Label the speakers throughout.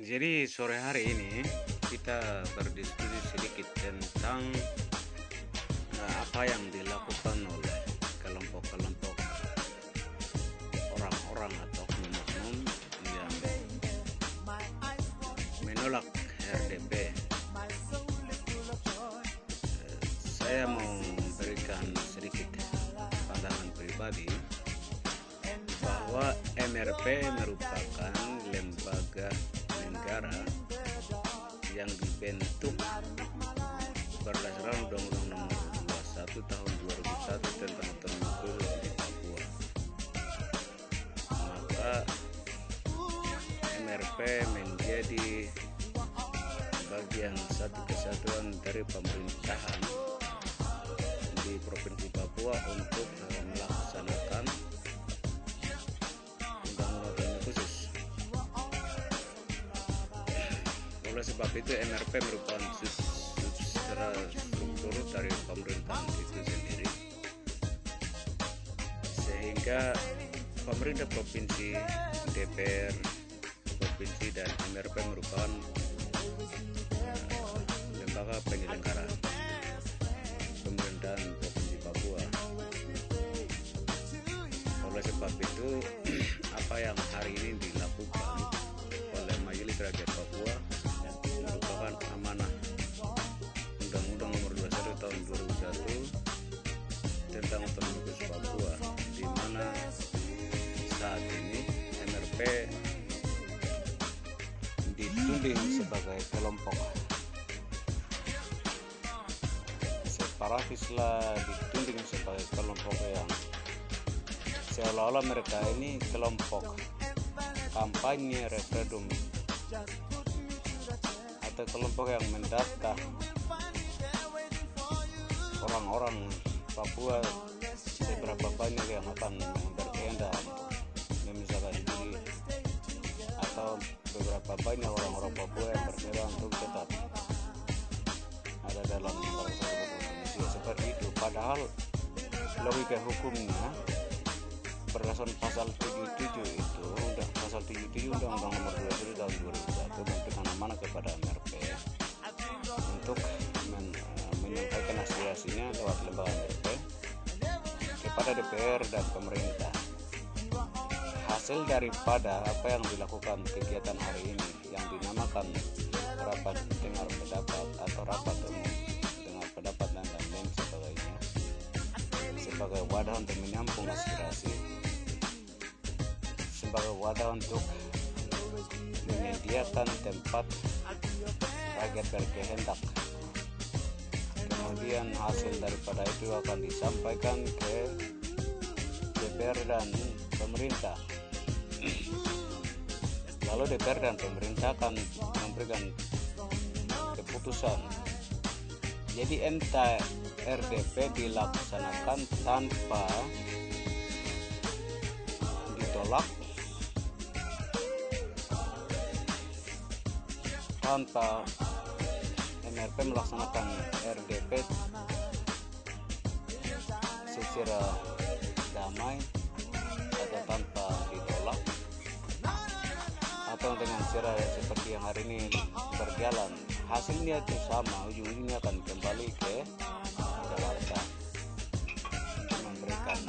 Speaker 1: Jadi sore hari ini kita berdiskusi sedikit tentang uh, apa yang dilakukan oleh kelompok-kelompok orang-orang atau oknum-oknum yang menolak RDP. Uh, saya mau memberikan sedikit pandangan pribadi bahwa MRP merupakan lembaga negara yang dibentuk berdasarkan Undang-Undang Nomor 21 Tahun 2001 tentang khusus di Papua. Maka MRP menjadi bagian satu kesatuan dari pemerintahan di Provinsi Papua untuk sebab itu MRP merupakan secara struktur dari pemerintahan itu sendiri sehingga pemerintah provinsi, DPR, provinsi dan MRP merupakan uh, lembaga penyelenggara pemerintahan provinsi Papua. Oleh sebab itu apa yang hari ini dilakukan oleh Majelis Rakyat Papua dituding sebagai kelompok. Separatis lah dituding sebagai kelompok yang seolah-olah mereka ini kelompok kampanye referendum. Atau kelompok yang mendata orang-orang Papua seberapa banyak yang akan berkehendak atau beberapa banyak orang-orang Papua yang berkehendak untuk tetap ada dalam bangsa Indonesia seperti itu padahal logika hukumnya berdasarkan pasal 77 itu udah pasal 77 Undang-Undang Nomor 27 tahun 2001 memberikan amanah kepada MRP untuk men, uh, menyampaikan aspirasinya lewat lembaga MRP kepada DPR dan pemerintah. Hasil daripada apa yang dilakukan kegiatan hari ini yang dinamakan rapat dengar pendapat atau rapat umum dengar pendapat dan lain-lain sebagainya sebagai wadah untuk menyambung aspirasi sebagai wadah untuk menyediakan tempat rakyat berkehendak. Kemudian hasil daripada itu akan disampaikan ke DPR dan pemerintah lalu DPR dan pemerintah akan memberikan keputusan. Jadi entah RDP dilaksanakan tanpa ditolak tanpa MRP melaksanakan RDP secara damai atau tanpa ditolak atau dengan cara seperti yang hari ini berjalan. Hasilnya itu sama ujung-ujungnya akan kembali ke Jakarta. Memberikan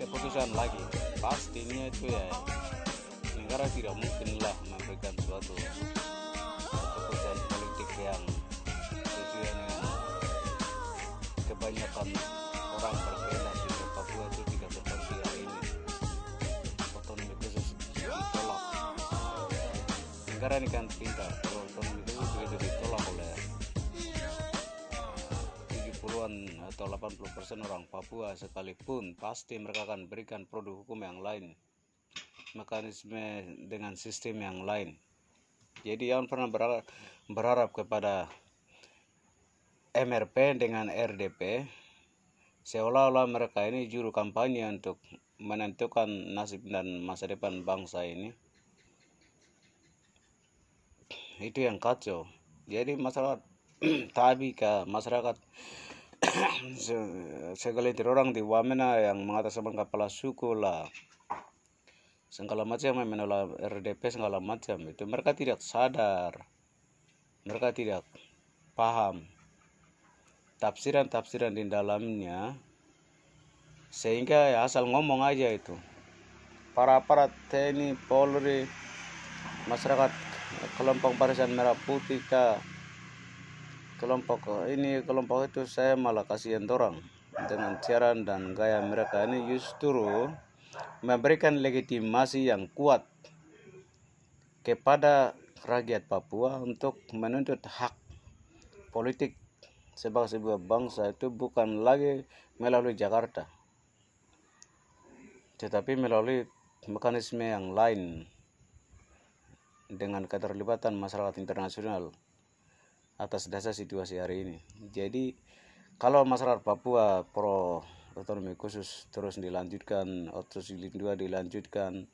Speaker 1: keputusan lagi. Pastinya itu ya negara tidak mungkinlah memberikan suatu negara ini kan pintar kalau khusus begitu ditolak oleh 70-an atau 80 persen orang Papua sekalipun pasti mereka akan berikan produk hukum yang lain mekanisme dengan sistem yang lain. Jadi jangan pernah berharap kepada MRP dengan RDP seolah-olah mereka ini juru kampanye untuk menentukan nasib dan masa depan bangsa ini itu yang kacau. Jadi masyarakat tabi ke masyarakat segelintir orang di Wamena yang mengatasnamakan kepala suku lah segala macam yang menolak RDP segala macam itu mereka tidak sadar. Mereka tidak paham tafsiran-tafsiran di dalamnya sehingga ya asal ngomong aja itu. Para aparat TNI Polri masyarakat kelompok barisan merah putih kah kelompok ini kelompok itu saya malah kasihan orang dengan cara dan gaya mereka ini justru memberikan legitimasi yang kuat kepada rakyat Papua untuk menuntut hak politik sebagai sebuah bangsa itu bukan lagi melalui Jakarta tetapi melalui mekanisme yang lain dengan keterlibatan masyarakat internasional atas dasar situasi hari ini. Jadi kalau masyarakat Papua pro otonomi khusus terus dilanjutkan, otsus jilid 2 dilanjutkan,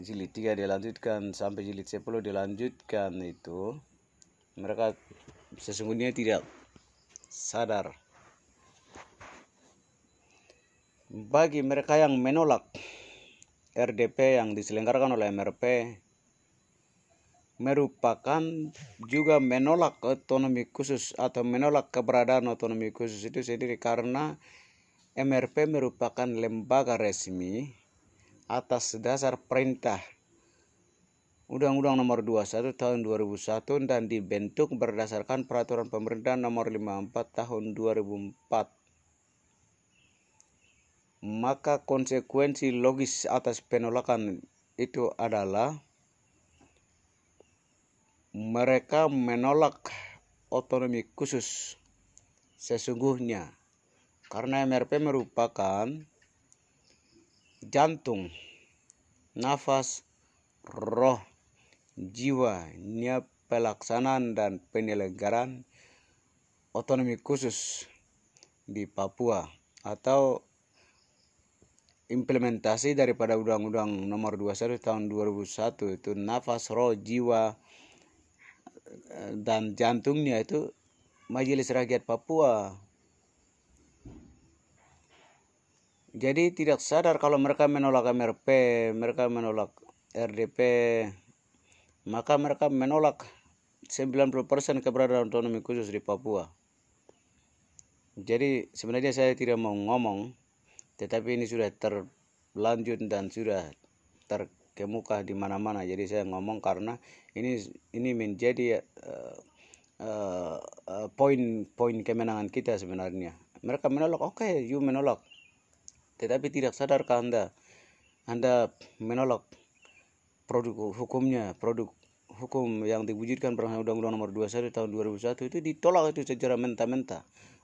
Speaker 1: jilid 3 dilanjutkan sampai jilid 10 dilanjutkan itu mereka sesungguhnya tidak sadar bagi mereka yang menolak RDP yang diselenggarakan oleh MRP merupakan juga menolak otonomi khusus atau menolak keberadaan otonomi khusus itu sendiri karena MRP merupakan lembaga resmi atas dasar perintah Undang-Undang Nomor 21 Tahun 2001 dan dibentuk berdasarkan Peraturan Pemerintah Nomor 54 Tahun 2004. Maka konsekuensi logis atas penolakan itu adalah mereka menolak otonomi khusus sesungguhnya karena MRP merupakan jantung, nafas, roh jiwa, niat pelaksanaan dan penyelenggaraan otonomi khusus di Papua atau implementasi daripada Undang-Undang Nomor 21 Tahun 2001 itu nafas roh jiwa dan jantungnya itu Majelis Rakyat Papua. Jadi tidak sadar kalau mereka menolak MRP, mereka menolak RDP, maka mereka menolak 90% keberadaan otonomi khusus di Papua. Jadi sebenarnya saya tidak mau ngomong, tetapi ini sudah terlanjut dan sudah terkemuka di mana-mana. Jadi saya ngomong karena ini ini menjadi uh, uh, uh, poin poin kemenangan kita sebenarnya. Mereka menolak, oke, okay, you menolak, tetapi tidak sadarkah anda, anda menolak produk hukumnya, produk hukum yang diwujudkan berdasarkan Undang-Undang Nomor 21 Tahun 2001 itu ditolak itu secara mentah-mentah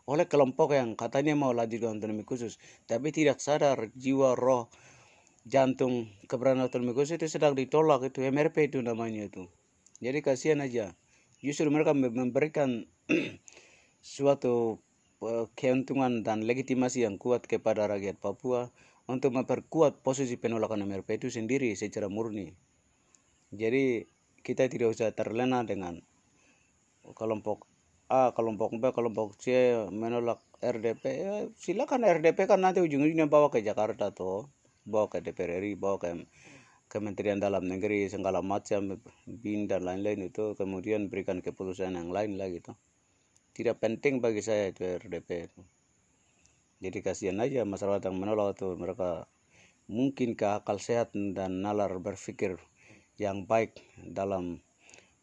Speaker 1: oleh kelompok yang katanya mau lanjutkan otonomi khusus, tapi tidak sadar jiwa roh jantung otonomi khusus itu sedang ditolak itu MRP itu namanya itu. Jadi kasihan aja. Justru mereka memberikan suatu eh, keuntungan dan legitimasi yang kuat kepada rakyat Papua untuk memperkuat posisi penolakan MRP itu sendiri secara murni. Jadi kita tidak usah terlena dengan kelompok A, kelompok B, kelompok C menolak RDP. Ya, silakan RDP kan nanti ujung-ujungnya bawa ke Jakarta tuh, bawa ke DPR RI, bawa ke Kementerian Dalam Negeri segala macam BIN dan lain-lain itu kemudian berikan keputusan yang lain lagi tuh. Tidak penting bagi saya itu RDP itu. Jadi kasihan aja masyarakat yang menolak itu mereka mungkin ke akal sehat dan nalar berpikir yang baik dalam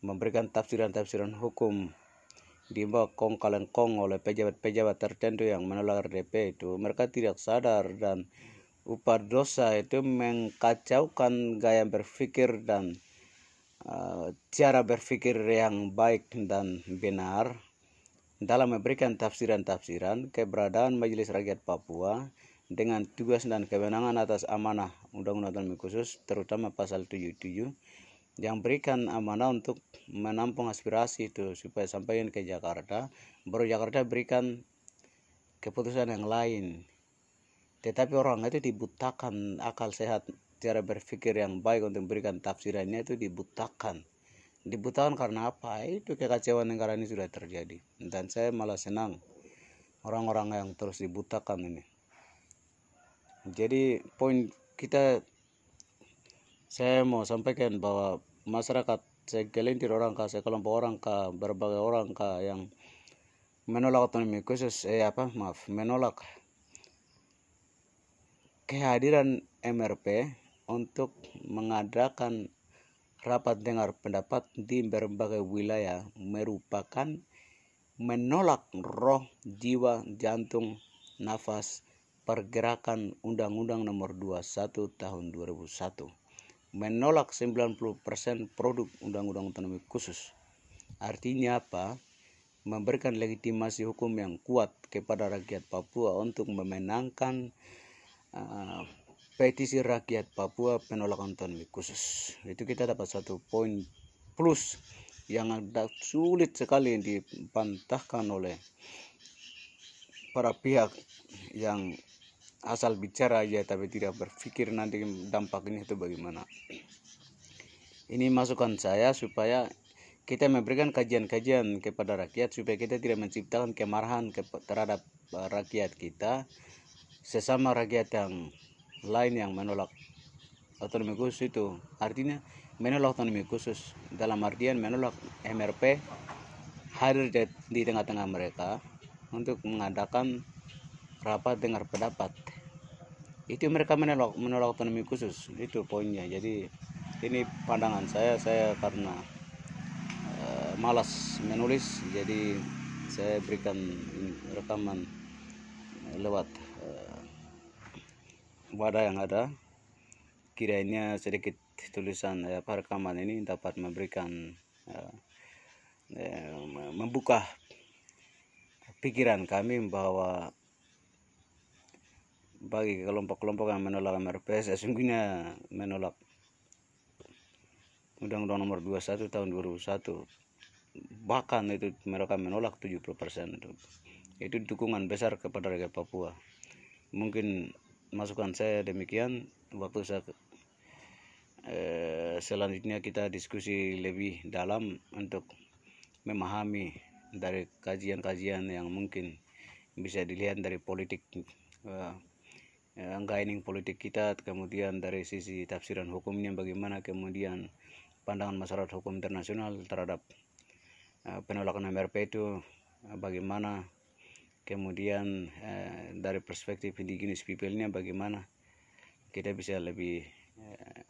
Speaker 1: memberikan tafsiran-tafsiran hukum di bawah kong kalian kong oleh pejabat-pejabat tertentu yang menolak RDP itu mereka tidak sadar dan upah dosa itu mengkacaukan gaya berpikir dan uh, cara berpikir yang baik dan benar dalam memberikan tafsiran-tafsiran keberadaan Majelis Rakyat Papua dengan tugas dan kewenangan atas amanah Undang-Undang Khusus terutama pasal 77 yang berikan amanah untuk menampung aspirasi itu supaya sampaikan ke Jakarta. Baru Jakarta berikan keputusan yang lain tetapi orang itu dibutakan akal sehat cara berpikir yang baik untuk memberikan tafsirannya itu dibutakan. Dibutakan karena apa? Itu kekacauan negara ini sudah terjadi. Dan saya malah senang orang-orang yang terus dibutakan ini. Jadi poin kita saya mau sampaikan bahwa masyarakat segelintir orang kah, sekelompok orang kah, berbagai orang kah yang menolak otonomi khusus, eh apa, maaf, menolak kehadiran MRP untuk mengadakan rapat dengar pendapat di berbagai wilayah merupakan menolak roh, jiwa, jantung, nafas, pergerakan Undang-Undang Nomor 21 Tahun 2001 menolak 90% produk Undang-Undang Otonomi Khusus. Artinya apa? Memberikan legitimasi hukum yang kuat kepada rakyat Papua untuk memenangkan uh, petisi rakyat Papua penolakan otonomi khusus. Itu kita dapat satu poin plus yang ada sulit sekali dipantahkan oleh para pihak yang asal bicara aja tapi tidak berpikir nanti dampaknya itu bagaimana. Ini masukan saya supaya kita memberikan kajian-kajian kepada rakyat supaya kita tidak menciptakan kemarahan terhadap eh, rakyat kita sesama rakyat yang lain yang menolak otonomi khusus itu. Artinya menolak otonomi khusus. Dalam artian menolak MRP hadir di tengah-tengah mereka untuk mengadakan rapat dengar pendapat. Itu mereka menolak menolak otonomi khusus. Itu poinnya. Jadi ini pandangan saya. Saya karena uh, malas menulis jadi saya berikan rekaman lewat wadah yang ada. Kiranya sedikit tulisan uh, rekaman ini dapat memberikan uh, membuka pikiran kami bahwa bagi kelompok-kelompok yang menolak MRPS sesungguhnya menolak Undang-Undang Nomor 21 Tahun 2001 bahkan itu mereka menolak 70% itu. Itu dukungan besar kepada rakyat Papua. Mungkin masukan saya demikian. Waktu saya eh, selanjutnya kita diskusi lebih dalam untuk memahami dari kajian-kajian yang mungkin bisa dilihat dari politik eh, ya, gaining politik kita kemudian dari sisi tafsiran hukumnya bagaimana kemudian pandangan masyarakat hukum internasional terhadap uh, penolakan MRP itu uh, bagaimana kemudian uh, dari perspektif indigenous people-nya bagaimana kita bisa lebih uh,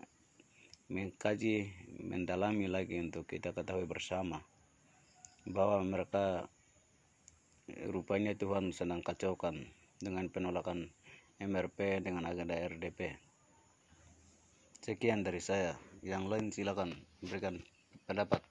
Speaker 1: mengkaji mendalami lagi untuk kita ketahui bersama bahwa mereka rupanya Tuhan sedang kacaukan dengan penolakan MRP dengan agenda RDP. Sekian dari saya. Yang lain silakan berikan pendapat.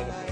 Speaker 1: Pada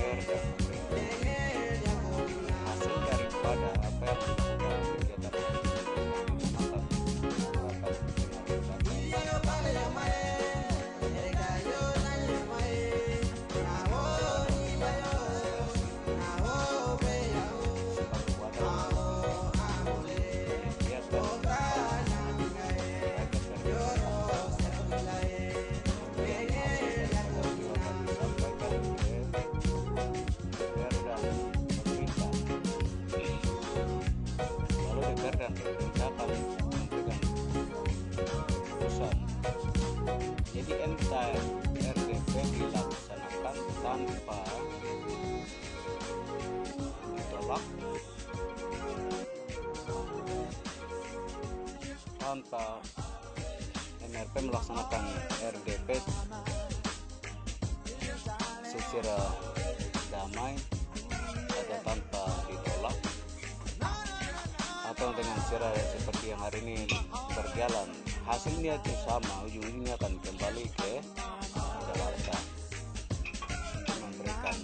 Speaker 1: tanpa MRP melaksanakan RDP secara damai atau tanpa ditolak. Atau dengan cara seperti yang hari ini berjalan hasilnya itu sama ujung-ujungnya akan kembali ke Jakarta. Memberikan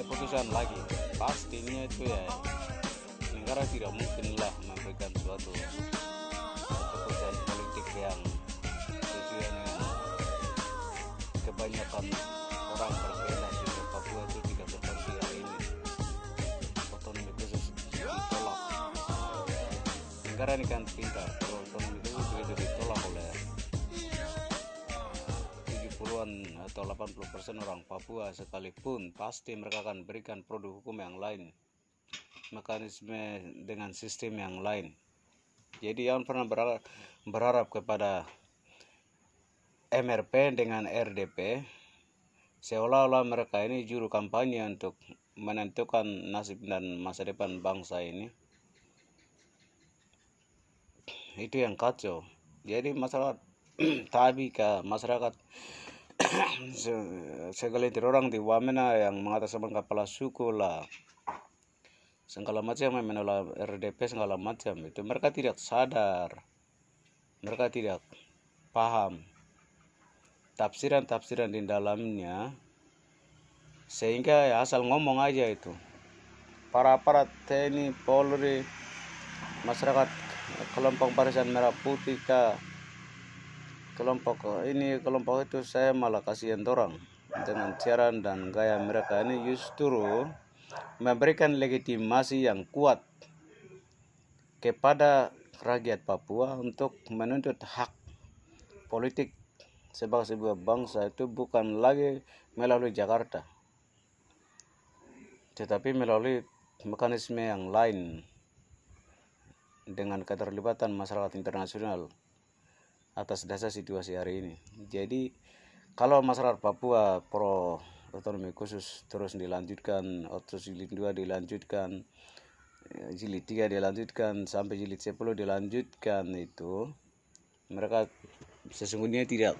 Speaker 1: keputusan lagi. Pastinya itu ya negara tidak mungkinlah 80 persen orang Papua sekalipun pasti mereka akan berikan produk hukum yang lain mekanisme dengan sistem yang lain. Jadi jangan pernah berharap, kepada MRP dengan RDP seolah-olah mereka ini juru kampanye untuk menentukan nasib dan masa depan bangsa ini. Itu yang kacau. Jadi masyarakat tapi ke masyarakat segelintir orang di Wamena yang mengatasnamakan kepala suku lah. Segala macam yang menolak RDP segala macam. Itu mereka tidak sadar. Mereka tidak paham tafsiran-tafsiran di dalamnya. Sehingga ya asal ngomong aja itu. Para aparat TNI Polri masyarakat kelompok barisan merah putih kah kelompok ini kelompok itu saya malah kasihan orang dengan cara dan gaya mereka ini justru memberikan legitimasi yang kuat kepada rakyat Papua untuk menuntut hak politik sebagai sebuah bangsa itu bukan lagi melalui Jakarta tetapi melalui mekanisme yang lain dengan keterlibatan masyarakat internasional atas dasar situasi hari ini. Jadi kalau masyarakat Papua pro otonomi khusus terus dilanjutkan, otsus jilid 2 dilanjutkan, jilid 3 dilanjutkan sampai jilid 10 dilanjutkan itu mereka sesungguhnya tidak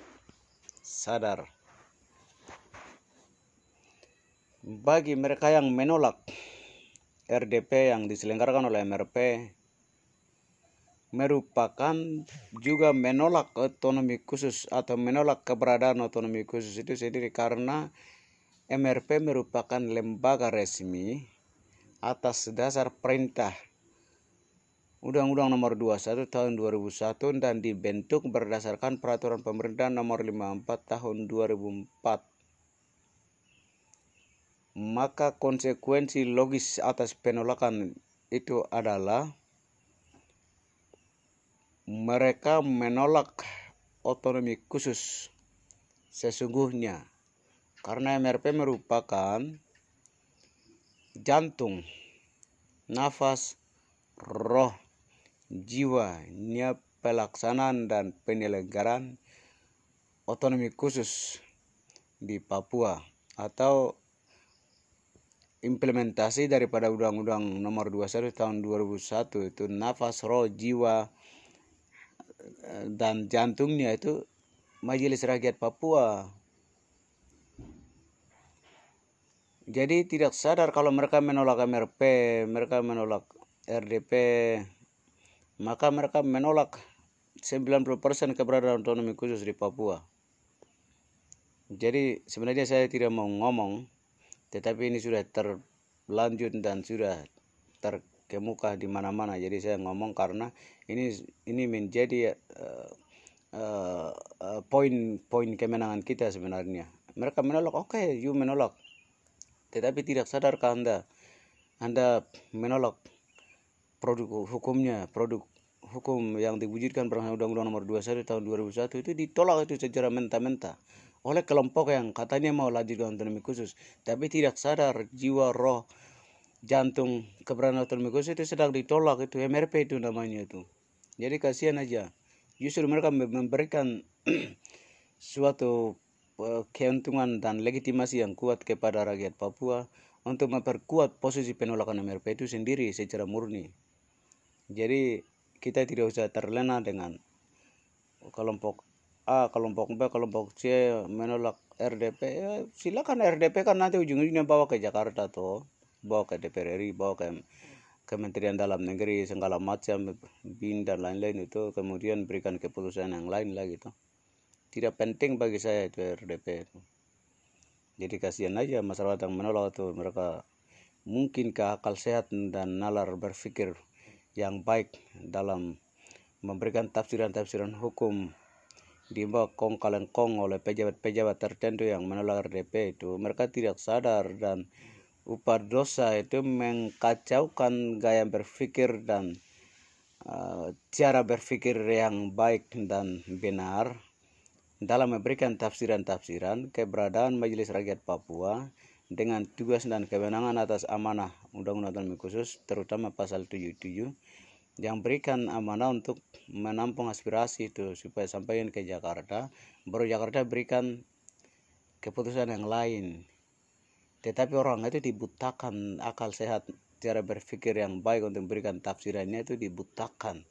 Speaker 1: sadar bagi mereka yang menolak RDP yang diselenggarakan oleh MRP merupakan juga menolak otonomi khusus atau menolak keberadaan otonomi khusus itu sendiri karena MRP merupakan lembaga resmi atas dasar perintah Undang-Undang Nomor 21 Tahun 2001 dan dibentuk berdasarkan Peraturan Pemerintah Nomor 54 Tahun 2004 maka konsekuensi logis atas penolakan itu adalah mereka menolak otonomi khusus sesungguhnya karena MRP merupakan jantung, nafas, roh, jiwa, niat pelaksanaan dan penyelenggaraan otonomi khusus di Papua atau implementasi daripada Undang-Undang Nomor 21 Tahun 2001 itu nafas, roh, jiwa dan jantungnya itu Majelis Rakyat Papua. Jadi tidak sadar kalau mereka menolak MRP, mereka menolak RDP, maka mereka menolak 90% keberadaan otonomi khusus di Papua. jadi sebenarnya saya tidak mau ngomong tetapi ini sudah terlanjut dan sudah terkemuka di mana-mana. Jadi saya ngomong karena ini ini menjadi uh, uh, uh, poin poin kemenangan kita sebenarnya. Mereka menolak oke okay, you menolak. Tetapi tidak sadarkah anda? Anda menolak produk hukumnya produk hukum yang diwujudkan berdasarkan Undang-Undang Nomor 21 Tahun 2001 itu ditolak itu secara mentah-mentah oleh kelompok yang katanya mau lanjutkan otonomi khusus. Tapi tidak sadar jiwa roh jantung khusus itu sedang ditolak itu MRP itu namanya itu. Jadi kasihan aja. Justru mereka memberikan suatu uh, keuntungan dan legitimasi yang kuat kepada rakyat Papua untuk memperkuat posisi penolakan MRP itu sendiri secara murni. Jadi kita tidak usah terlena dengan kelompok A, kelompok B, kelompok C menolak RDP, ya silakan RDP kan nanti ujung-ujungnya bawa ke Jakarta tuh, bawa ke DPR RI, bawa ke Kementerian Dalam Negeri segala macam BIN dan lain-lain itu kemudian berikan keputusan yang lain lagi tuh. Tidak penting bagi saya itu RDP itu. Jadi kasihan aja masyarakat yang menolak itu mereka mungkin ke akal sehat dan nalar berpikir yang baik dalam memberikan tafsiran-tafsiran hukum di bawah kong kalian kong oleh pejabat-pejabat tertentu yang menolak RDP itu mereka tidak sadar dan upah dosa itu mengkacaukan gaya berpikir dan uh, cara berpikir yang baik dan benar dalam memberikan tafsiran-tafsiran keberadaan Majelis Rakyat Papua dengan tugas dan kewenangan atas amanah Undang-Undang Khusus terutama pasal 77 yang berikan amanah untuk menampung aspirasi itu supaya sampaikan ke Jakarta. Baru Jakarta berikan keputusan yang lain tetapi orang itu dibutakan akal sehat cara berpikir yang baik untuk memberikan tafsirannya itu dibutakan.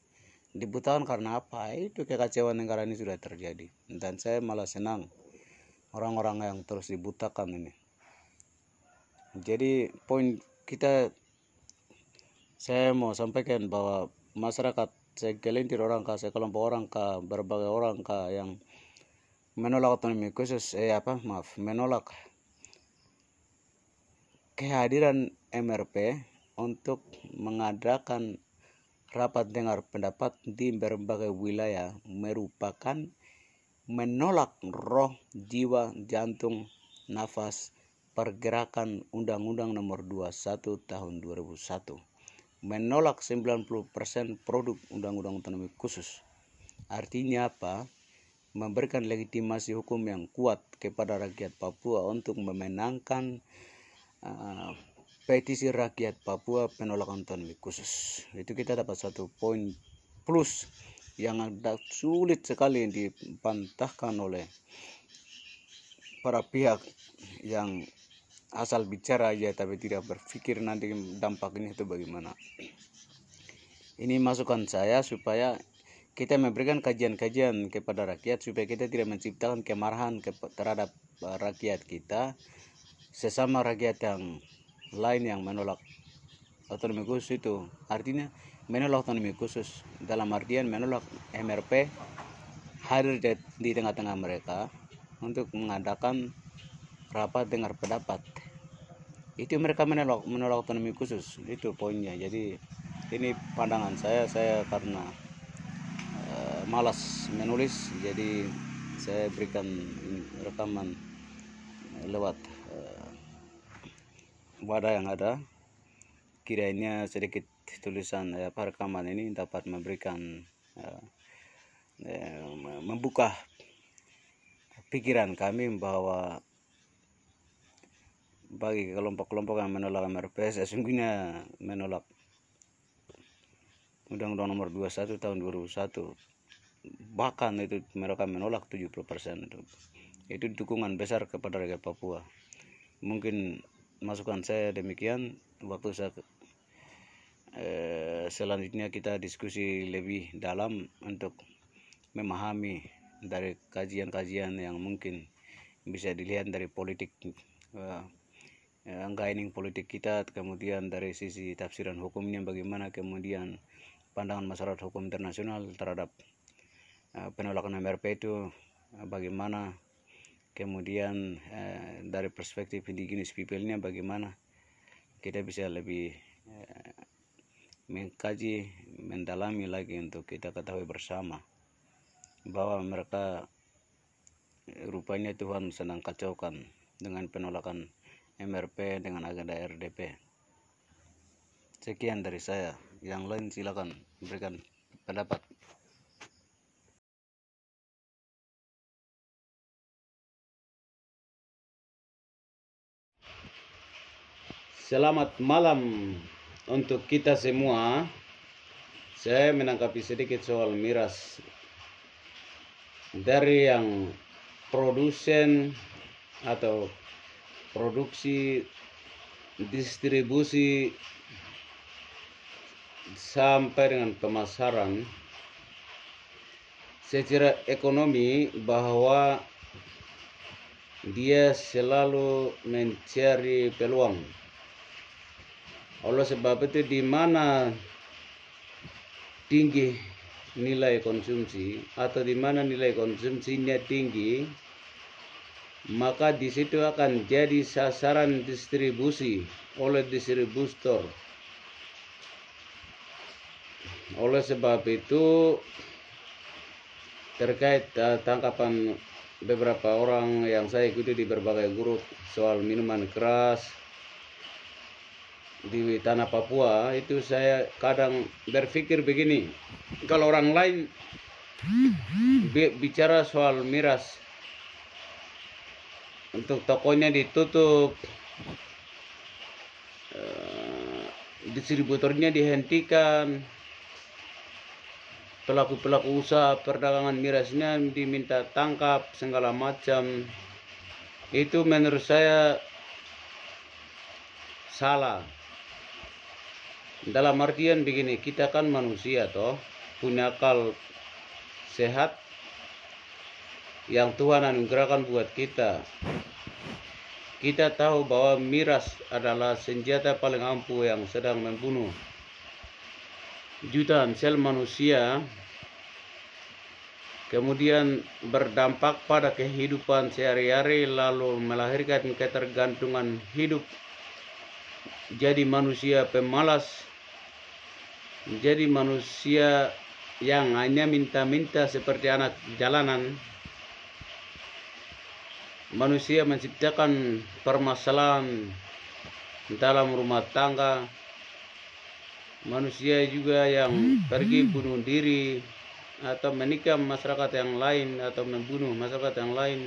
Speaker 1: Dibutakan karena apa? Itu kekacauan negara ini sudah terjadi. Dan saya malah senang orang-orang yang terus dibutakan ini. Jadi poin kita saya mau sampaikan bahwa masyarakat segelintir orang kah, sekelompok orang kah, berbagai orang kah yang menolak otonomi khusus, eh apa, maaf, menolak kehadiran MRP untuk mengadakan rapat dengar pendapat di berbagai wilayah merupakan menolak roh, jiwa, jantung, nafas, pergerakan Undang-Undang Nomor 21 Tahun 2001 menolak 90% produk Undang-Undang Otonomi Khusus. Artinya apa? Memberikan legitimasi hukum yang kuat kepada rakyat Papua untuk memenangkan uh, petisi rakyat Papua penolakan otonomi khusus. Itu kita dapat satu poin plus yang ada sulit sekali dipantahkan oleh para pihak yang asal bicara aja tapi tidak berpikir nanti dampaknya itu bagaimana ini masukan saya supaya kita memberikan kajian-kajian kepada rakyat supaya kita tidak menciptakan kemarahan terhadap uh, rakyat kita sesama rakyat yang lain yang menolak otonomi khusus itu. Artinya menolak otonomi khusus. Dalam artian menolak MRP hadir di tengah-tengah mereka untuk mengadakan rapat dengar pendapat. Itu mereka menolak menolak otonomi khusus. Itu poinnya. Jadi ini pandangan saya. Saya karena uh, malas menulis jadi saya berikan rekaman lewat uh, wadah yang ada kiranya sedikit tulisan apa rekaman ini dapat memberikan uh, membuka pikiran kami bahwa bagi kelompok-kelompok yang menolak MRPS sesungguhnya menolak Undang-Undang Nomor 21 Tahun 2001 bahkan itu mereka menolak 70% itu. Itu dukungan besar kepada rakyat Papua. Mungkin masukan saya demikian waktu saya eh, selanjutnya kita diskusi lebih dalam untuk memahami dari kajian-kajian yang mungkin bisa dilihat dari politik eh, gaining politik kita kemudian dari sisi tafsiran hukumnya bagaimana kemudian pandangan masyarakat hukum internasional terhadap uh, penolakan MRP itu uh, bagaimana kemudian eh, dari perspektif indigenous people-nya bagaimana kita bisa lebih eh, mengkaji, mendalami lagi untuk kita ketahui bersama bahwa mereka eh, rupanya Tuhan sedang kacaukan dengan penolakan MRP dengan agenda RDP. Sekian dari saya. Yang lain silakan berikan pendapat. Selamat malam untuk kita semua. Saya menangkapi sedikit soal miras dari yang produsen atau produksi distribusi sampai dengan pemasaran secara ekonomi bahwa dia selalu mencari peluang oleh sebab itu di mana tinggi nilai konsumsi atau di mana nilai konsumsinya tinggi, maka di situ akan jadi sasaran distribusi oleh distributor. Oleh sebab itu terkait uh, tangkapan beberapa orang yang saya ikuti di berbagai grup soal minuman keras, di tanah Papua itu saya kadang berpikir begini kalau orang lain bicara soal miras untuk tokonya ditutup uh, distributornya dihentikan pelaku-pelaku usaha perdagangan mirasnya diminta tangkap segala macam. Itu menurut saya salah dalam artian begini, kita kan manusia toh, punya akal sehat yang Tuhan anugerahkan buat kita. Kita tahu bahwa miras adalah senjata paling ampuh yang sedang membunuh jutaan sel manusia kemudian berdampak pada kehidupan sehari-hari lalu melahirkan ketergantungan hidup jadi manusia pemalas menjadi manusia yang hanya minta-minta seperti anak jalanan. Manusia menciptakan permasalahan dalam rumah tangga. Manusia juga yang pergi bunuh diri atau menikah masyarakat yang lain atau membunuh masyarakat yang lain.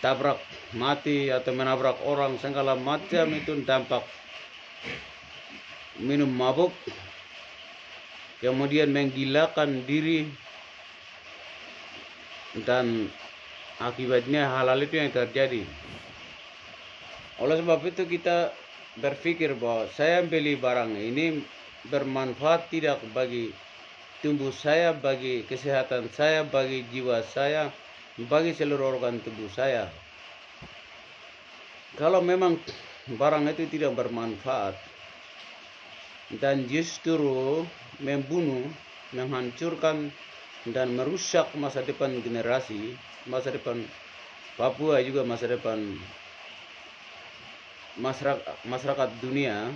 Speaker 1: Tabrak mati atau menabrak orang segala macam itu dampak minum mabuk, kemudian menggilakan diri, dan akibatnya halal itu yang terjadi. Oleh sebab itu kita berpikir bahwa saya beli barang ini bermanfaat tidak bagi tubuh saya, bagi kesehatan saya, bagi jiwa saya, bagi seluruh organ tubuh saya. Kalau memang barang itu tidak bermanfaat, dan justru membunuh, menghancurkan dan merusak masa depan generasi, masa depan Papua juga masa depan masyarakat, masyarakat dunia,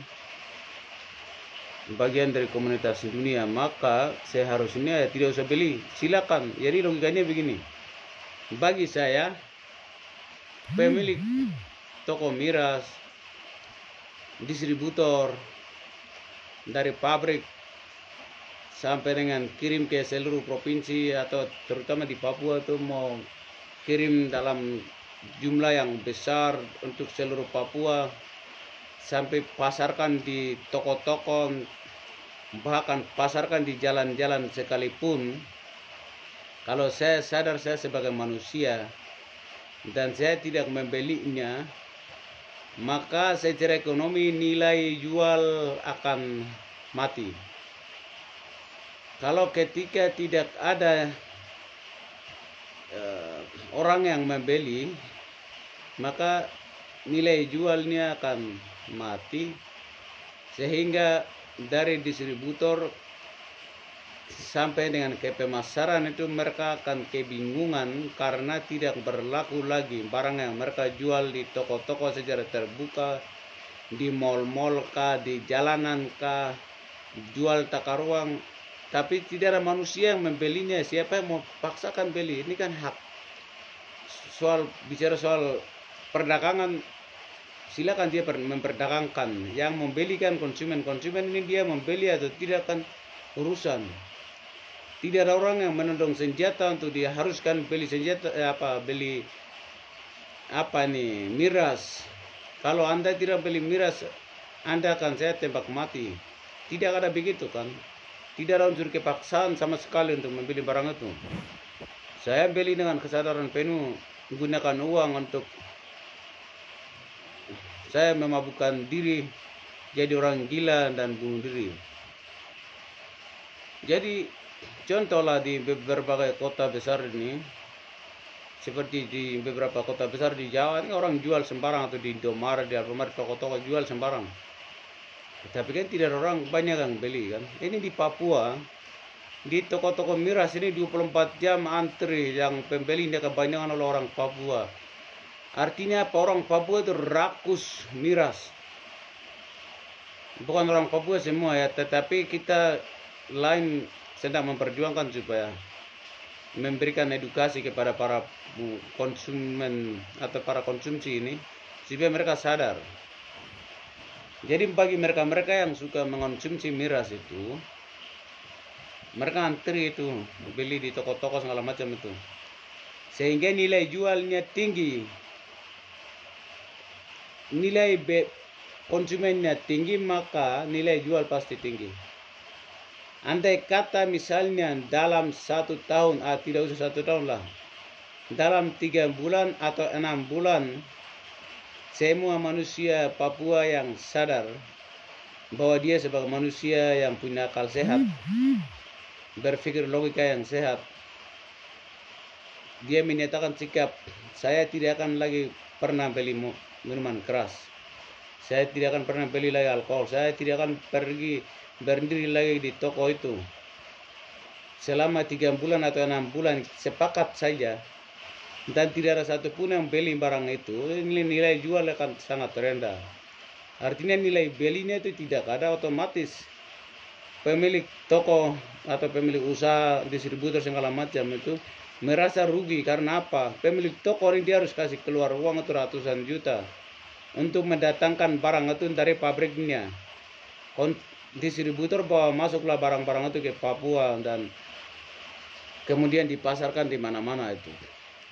Speaker 1: bagian dari komunitas dunia, maka seharusnya tidak usah beli. Silakan. Jadi logikanya begini. Bagi saya, pemilik toko miras, distributor, dari pabrik sampai dengan kirim ke seluruh provinsi atau terutama di Papua itu mau kirim dalam jumlah yang besar untuk seluruh Papua sampai pasarkan di toko-toko bahkan pasarkan di jalan-jalan sekalipun. Kalau saya sadar saya sebagai manusia dan saya tidak membelinya maka secara ekonomi nilai jual akan mati. Kalau ketika tidak ada uh, orang yang membeli, maka nilai jualnya akan mati sehingga dari distributor sampai dengan ke pemasaran itu mereka akan kebingungan karena tidak berlaku lagi barang yang mereka jual di toko-toko secara terbuka di mall-mall kah di jalanan kah jual takar ruang tapi tidak ada manusia yang membelinya. Siapa yang mau paksakan beli? Ini kan hak. Soal bicara soal perdagangan silakan dia memperdagangkan. Yang membeli kan konsumen konsumen ini dia membeli atau tidak kan urusan tidak ada orang yang menodong senjata untuk dia haruskan beli senjata eh, apa beli apa nih miras. Kalau anda tidak beli miras, anda akan saya tembak mati. Tidak ada begitu kan? Tidak ada unsur kepaksaan sama sekali untuk membeli barang itu. Saya beli dengan kesadaran penuh menggunakan uang untuk saya memabukkan diri jadi orang gila dan bunuh diri. Jadi Contohlah di berbagai kota besar ini, seperti di beberapa kota besar di Jawa ini orang jual sembarang atau di Indomaret, di Alfamart, toko-toko jual sembarang. Tapi kan tidak ada orang banyak yang beli kan. Ini di Papua, di toko-toko miras ini 24 jam antri yang pembeli ini kebanyakan oleh orang Papua. Artinya apa orang Papua itu rakus miras. Bukan orang Papua semua ya, tetapi kita lain sedang memperjuangkan supaya memberikan edukasi kepada para konsumen atau para konsumsi ini supaya mereka sadar. Jadi bagi mereka-mereka yang suka mengonsumsi miras itu, mereka antri itu beli di toko-toko segala macam itu, sehingga nilai jualnya tinggi, nilai konsumennya tinggi maka nilai jual pasti tinggi. Andai kata misalnya dalam satu tahun, ah, tidak usah satu tahun lah, dalam tiga bulan atau enam bulan, semua manusia Papua yang sadar bahwa dia sebagai manusia yang punya akal sehat, berpikir logika yang sehat, dia menyatakan sikap, saya tidak akan lagi pernah beli minuman keras, saya tidak akan pernah beli lagi alkohol, saya tidak akan pergi berdiri lagi di toko itu. Selama tiga bulan atau enam bulan sepakat saja. Dan tidak ada satupun yang beli barang itu. Nilai, nilai jual akan sangat rendah. Artinya nilai belinya itu tidak ada otomatis pemilik toko atau pemilik usaha distributor segala macam itu merasa rugi. Karena apa? Pemilik toko ini dia harus kasih keluar uang itu ratusan juta untuk mendatangkan barang itu dari pabriknya distributor bawa masuklah barang-barang itu ke Papua dan kemudian dipasarkan di mana-mana itu.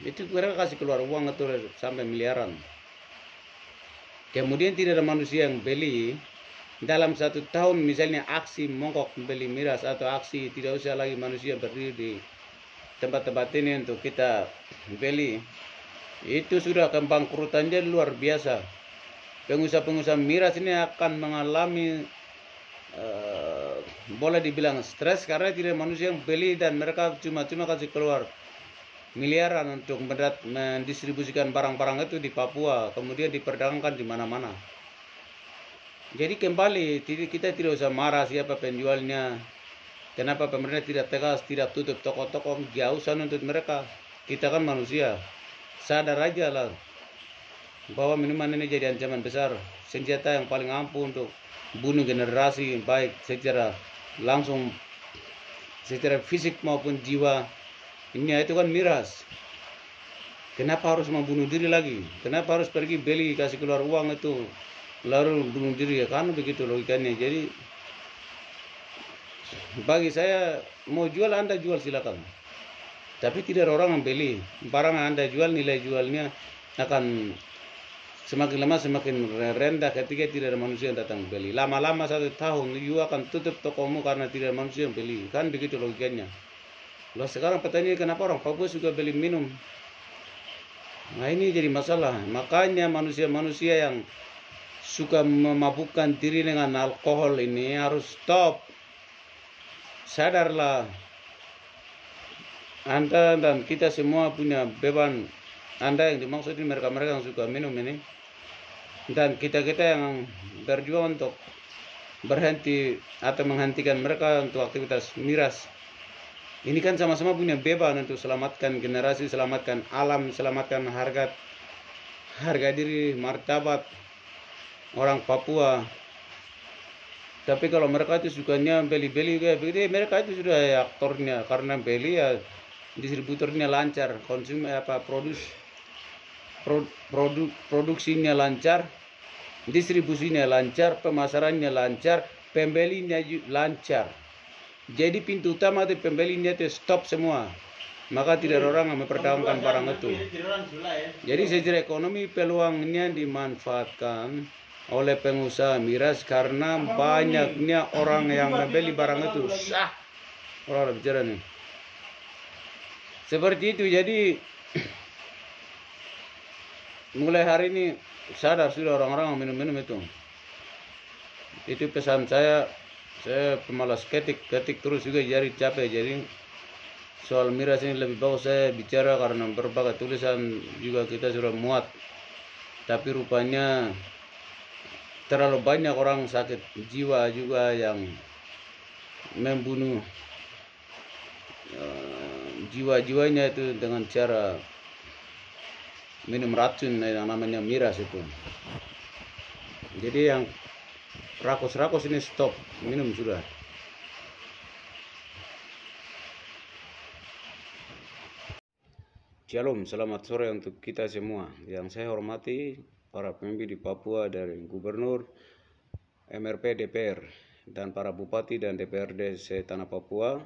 Speaker 1: Itu mereka kasih keluar uang itu sampai miliaran. Kemudian tidak ada manusia yang beli dalam satu tahun misalnya aksi mongkok beli miras atau aksi tidak usah lagi manusia berdiri di tempat-tempat ini untuk kita beli itu sudah kebangkrutannya luar biasa pengusaha-pengusaha miras ini akan mengalami boleh dibilang stres karena tidak manusia yang beli dan mereka cuma-cuma kasih keluar miliaran untuk mendistribusikan barang-barang itu di Papua kemudian diperdagangkan di mana-mana. Jadi kembali kita tidak usah marah siapa penjualnya kenapa pemerintah tidak tegas tidak tutup toko-toko jauh sana untuk mereka. Kita kan manusia sadar aja lah bahwa minuman ini jadi ancaman besar senjata yang paling ampuh untuk bunuh generasi baik secara langsung secara fisik maupun jiwa. Ini itu kan miras. Kenapa harus membunuh diri lagi? Kenapa harus pergi beli kasih keluar uang itu? Lalu bunuh diri ya kan begitu logikanya. Jadi bagi saya mau jual anda jual silakan. Tapi tidak ada orang yang beli. Barang anda jual nilai jualnya akan Semakin lama semakin rendah ketika tidak ada manusia yang datang beli. Lama-lama satu tahun, you akan tutup tokomu karena tidak ada manusia yang beli. Kan begitu logikanya. Lalu sekarang petani kenapa orang Papua suka beli minum? Nah ini jadi masalah. Makanya manusia-manusia yang suka memabukkan diri dengan alkohol ini harus stop. Sadarlah. Anda dan kita semua punya beban. Anda yang dimaksud ini mereka-mereka yang suka minum ini dan kita-kita yang berjuang untuk berhenti atau menghentikan mereka untuk aktivitas miras. Ini kan sama-sama punya beban untuk selamatkan generasi, selamatkan alam, selamatkan harga harga diri, martabat orang Papua. Tapi kalau mereka itu sukanya beli-beli kayak begini, mereka itu sudah ya aktornya. Karena beli ya distributornya lancar, konsum apa produs produk produksinya lancar, distribusinya lancar, pemasarannya lancar, pembelinya lancar. Jadi pintu utama itu pembelinya itu stop semua. Maka tidak ada orang yang mempertahankan barang itu. Jadi secara ekonomi peluangnya dimanfaatkan oleh pengusaha miras karena banyaknya orang yang membeli barang itu. sah. Orang bicara nih. Seperti itu. Jadi mulai hari ini sadar sudah orang-orang minum-minum itu. Itu pesan saya saya pemalas ketik ketik terus juga jadi capek. Jadi soal miras ini lebih bagus saya bicara karena berbagai tulisan juga kita sudah muat. Tapi rupanya terlalu banyak orang sakit jiwa juga yang membunuh uh, jiwa-jiwanya itu dengan cara minum racun yang namanya miras itu. Jadi yang rakus-rakus ini stop minum sudah. Shalom, selamat sore untuk kita semua. Yang saya hormati para pemimpin di Papua dari Gubernur, MRP DPR, dan para Bupati dan DPRD se-Tanah Papua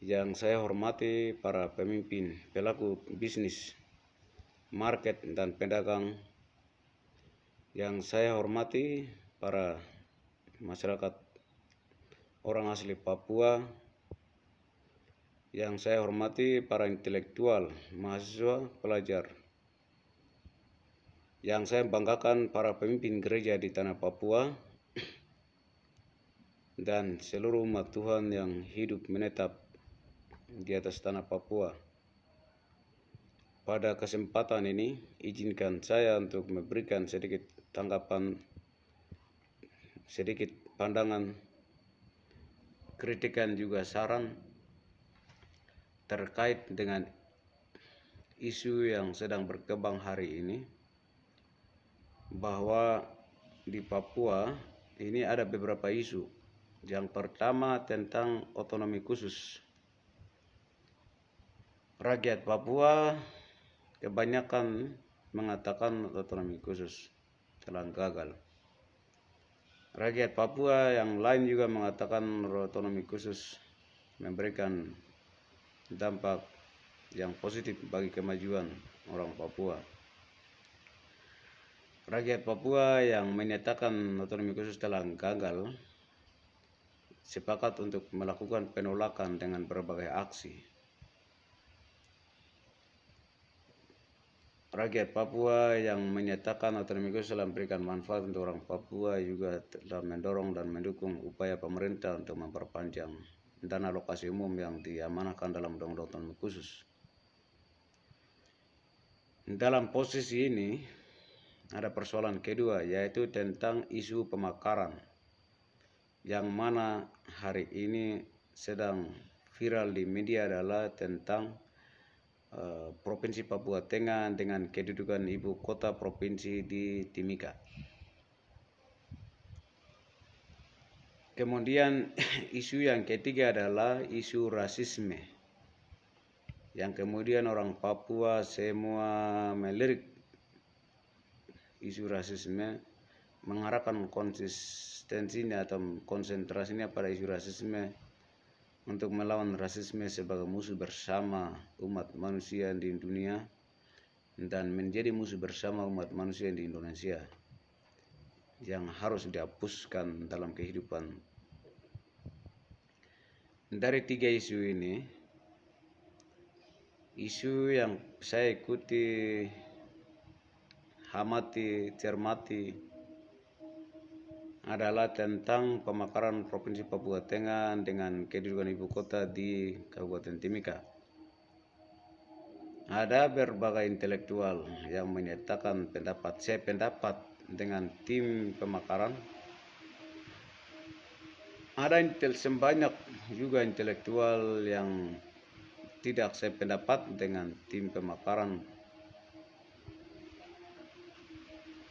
Speaker 1: yang saya hormati para pemimpin pelaku bisnis, market, dan pedagang yang saya hormati para masyarakat orang asli Papua yang saya hormati para intelektual, mahasiswa, pelajar, yang saya banggakan para pemimpin gereja di tanah Papua dan seluruh umat Tuhan yang hidup menetap di atas tanah Papua. Pada kesempatan ini, izinkan saya untuk memberikan sedikit tanggapan, sedikit pandangan, kritikan juga saran terkait dengan isu yang sedang berkembang hari ini bahwa di Papua ini ada beberapa isu. Yang pertama tentang otonomi khusus. Rakyat Papua kebanyakan mengatakan otonomi khusus telah gagal. Rakyat Papua yang lain juga mengatakan otonomi khusus memberikan dampak yang positif bagi kemajuan orang Papua. Rakyat Papua yang menyatakan otonomi khusus telah gagal sepakat untuk melakukan penolakan dengan berbagai aksi. Rakyat Papua yang menyatakan otonomi khusus telah memberikan manfaat untuk orang Papua juga telah mendorong dan mendukung upaya pemerintah untuk memperpanjang dana alokasi umum yang diamanahkan dalam Undang-Undang Otonomi Khusus. Dalam posisi ini, ada persoalan kedua yaitu tentang isu pemakaran yang mana hari ini sedang viral di media adalah tentang uh, Provinsi Papua Tengah dengan kedudukan ibu kota provinsi di Timika. Kemudian isu yang ketiga adalah isu rasisme yang kemudian orang Papua semua melirik isu rasisme mengarahkan konsistensinya atau konsentrasinya pada isu rasisme untuk melawan rasisme sebagai musuh bersama umat manusia di dunia dan menjadi musuh bersama umat manusia di Indonesia yang harus dihapuskan dalam kehidupan. Dari tiga isu ini, isu yang saya ikuti amati, cermati adalah tentang pemakaran Provinsi Papua Tengah dengan kedudukan ibu kota di Kabupaten Timika. Ada berbagai intelektual yang menyatakan pendapat saya pendapat dengan tim pemakaran ada intel sebanyak juga intelektual yang tidak sependapat dengan tim pemakaran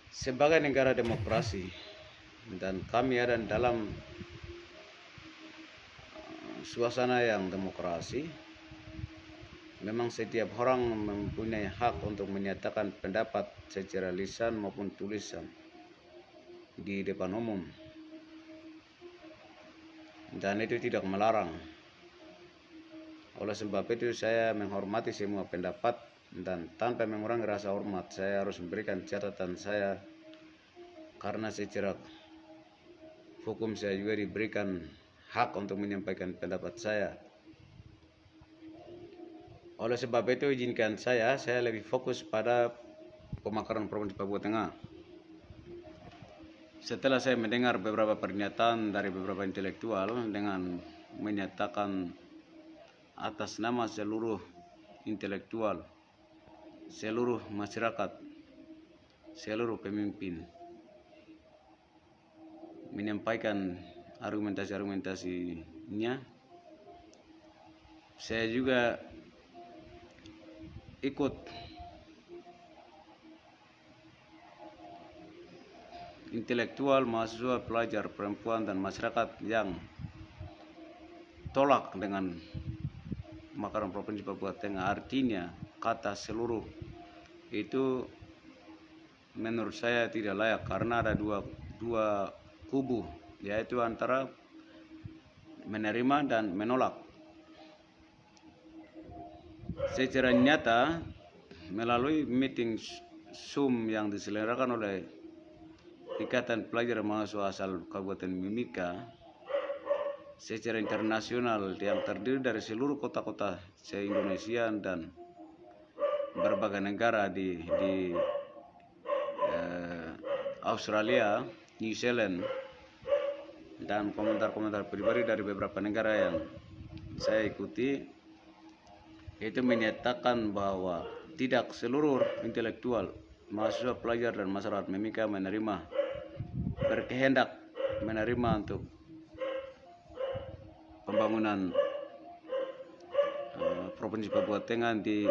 Speaker 1: sebagai negara demokrasi dan kami ada dalam uh, suasana yang demokrasi. Memang setiap orang mempunyai hak untuk menyatakan pendapat secara lisan maupun tulisan di depan umum. Dan itu tidak melarang. Oleh sebab itu saya menghormati semua pendapat dan tanpa mengurangi rasa hormat saya harus memberikan catatan saya. Karena secara hukum saya juga diberikan hak untuk menyampaikan pendapat saya. Oleh sebab itu izinkan saya, saya lebih fokus pada pemakaran Provinsi Papua Tengah. Setelah saya mendengar beberapa pernyataan dari beberapa intelektual dengan menyatakan atas nama seluruh intelektual, seluruh masyarakat, seluruh pemimpin menyampaikan argumentasi-argumentasinya. Saya juga ikut intelektual, mahasiswa, pelajar, perempuan, dan masyarakat yang tolak dengan makanan Provinsi Papua Tengah artinya kata seluruh itu menurut saya tidak layak karena ada dua dua kubu yaitu antara menerima dan menolak. Secara nyata melalui meeting Zoom yang diselenggarakan oleh Ikatan Pelajar Mahasiswa asal Kabupaten Mimika secara internasional yang terdiri dari seluruh kota-kota se-Indonesia dan berbagai negara di, di uh, Australia, New Zealand, dan komentar-komentar pribadi dari beberapa negara yang saya ikuti itu menyatakan bahwa tidak seluruh intelektual, mahasiswa pelajar dan masyarakat Mimika menerima berkehendak menerima untuk pembangunan uh, Provinsi Papua Tengah di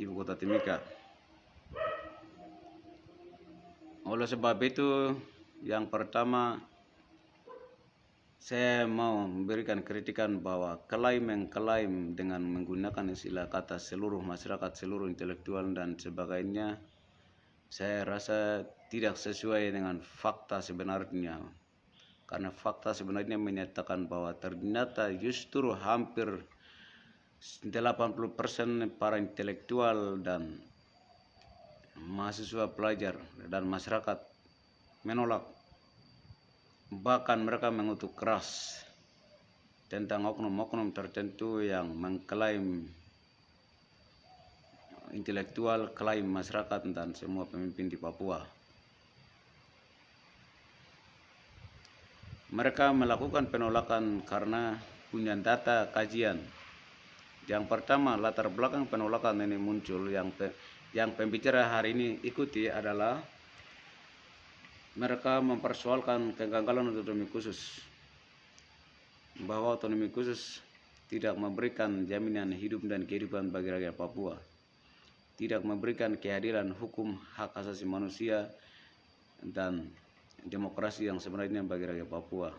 Speaker 1: Ibu Kota Timika. Oleh sebab itu, yang pertama saya mau memberikan kritikan bahwa klaim mengklaim dengan menggunakan istilah kata seluruh masyarakat, seluruh intelektual dan sebagainya, saya rasa tidak sesuai dengan fakta sebenarnya. Karena fakta sebenarnya menyatakan bahwa ternyata justru hampir 80% para intelektual dan mahasiswa pelajar dan masyarakat menolak bahkan mereka mengutuk keras tentang oknum-oknum tertentu yang mengklaim intelektual, klaim masyarakat dan semua pemimpin di Papua. mereka melakukan penolakan karena punya data kajian. Yang pertama latar belakang penolakan ini muncul yang pe, yang pembicara hari ini ikuti adalah mereka mempersoalkan kegagalan otonomi khusus bahwa otonomi khusus tidak memberikan jaminan hidup dan kehidupan bagi rakyat Papua tidak memberikan kehadiran hukum hak asasi manusia dan demokrasi yang sebenarnya bagi rakyat Papua.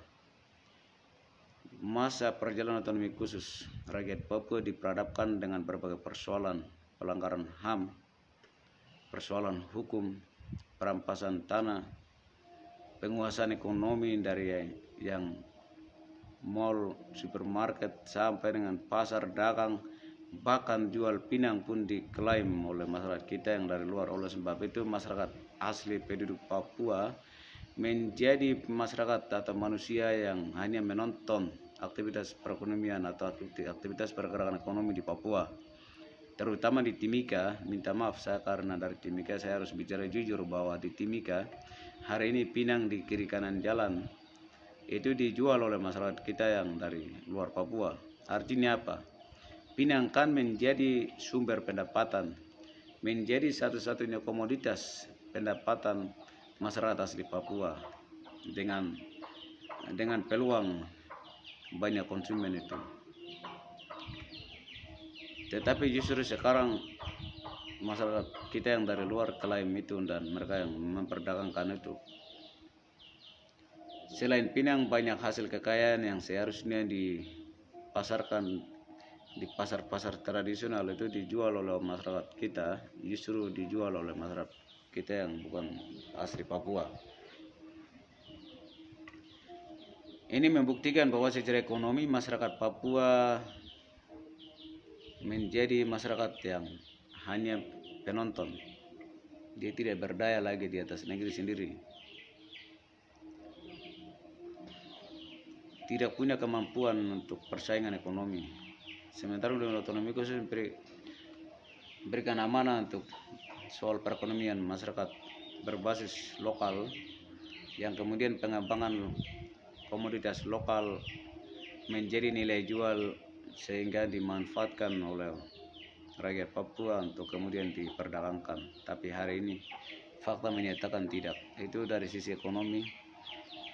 Speaker 1: Masa perjalanan otonomi khusus rakyat Papua diperhadapkan dengan berbagai persoalan pelanggaran HAM, persoalan hukum, perampasan tanah, penguasaan ekonomi dari yang mall, supermarket sampai dengan pasar dagang bahkan jual pinang pun diklaim oleh masyarakat kita yang dari luar. Oleh sebab itu masyarakat asli penduduk Papua menjadi masyarakat atau manusia yang hanya menonton aktivitas perekonomian atau aktivitas pergerakan ekonomi di Papua. Terutama di Timika minta maaf saya karena dari Timika saya harus bicara jujur bahwa di Timika hari ini pinang di kiri kanan jalan itu dijual oleh masyarakat kita yang dari luar Papua. Artinya apa? Pinang kan menjadi sumber pendapatan menjadi satu-satunya komoditas pendapatan masyarakat asli Papua. Dengan dengan peluang banyak konsumen itu. Tetapi justru sekarang masyarakat kita yang dari luar klaim itu dan mereka yang memperdagangkan itu. Selain Pinang banyak hasil kekayaan yang seharusnya dipasarkan di pasar-pasar tradisional itu dijual oleh masyarakat kita justru dijual oleh masyarakat kita yang bukan asli Papua. Ini membuktikan bahwa secara ekonomi masyarakat Papua menjadi masyarakat yang hanya penonton. Dia tidak berdaya lagi di atas negeri sendiri. Tidak punya kemampuan untuk persaingan ekonomi. Sementara dengan otonomi khusus beri, berikan amanah untuk soal perekonomian masyarakat berbasis lokal yang kemudian pengembangan komoditas lokal menjadi nilai jual sehingga dimanfaatkan oleh rakyat Papua untuk kemudian diperdagangkan. Tapi hari ini fakta menyatakan tidak. Itu dari sisi ekonomi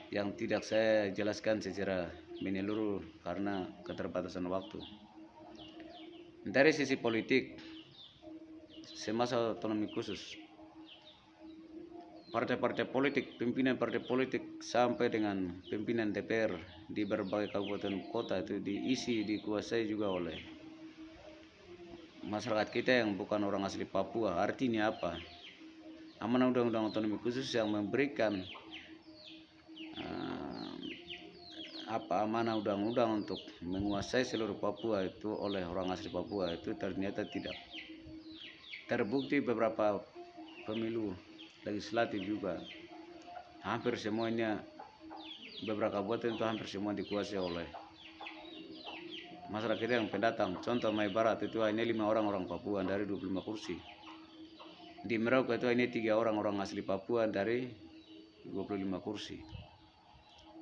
Speaker 1: yang tidak saya jelaskan secara menyeluruh karena keterbatasan waktu. Dari sisi politik, semasa otonomi khusus, partai-partai politik, pimpinan partai politik sampai dengan pimpinan DPR di berbagai kabupaten kota itu diisi, dikuasai juga oleh masyarakat kita yang bukan orang asli Papua. Artinya apa? Amanah Undang-Undang Otonomi Khusus yang memberikan uh, apa amanah undang-undang untuk menguasai seluruh Papua itu oleh orang asli Papua itu ternyata tidak terbukti beberapa pemilu legislatif juga hampir semuanya beberapa kabupaten itu hampir semua dikuasai oleh masyarakat yang pendatang. Contoh Mai Barat itu hanya lima orang orang Papua dari 25 kursi. Di Merauke itu hanya tiga orang orang asli Papua dari 25 kursi.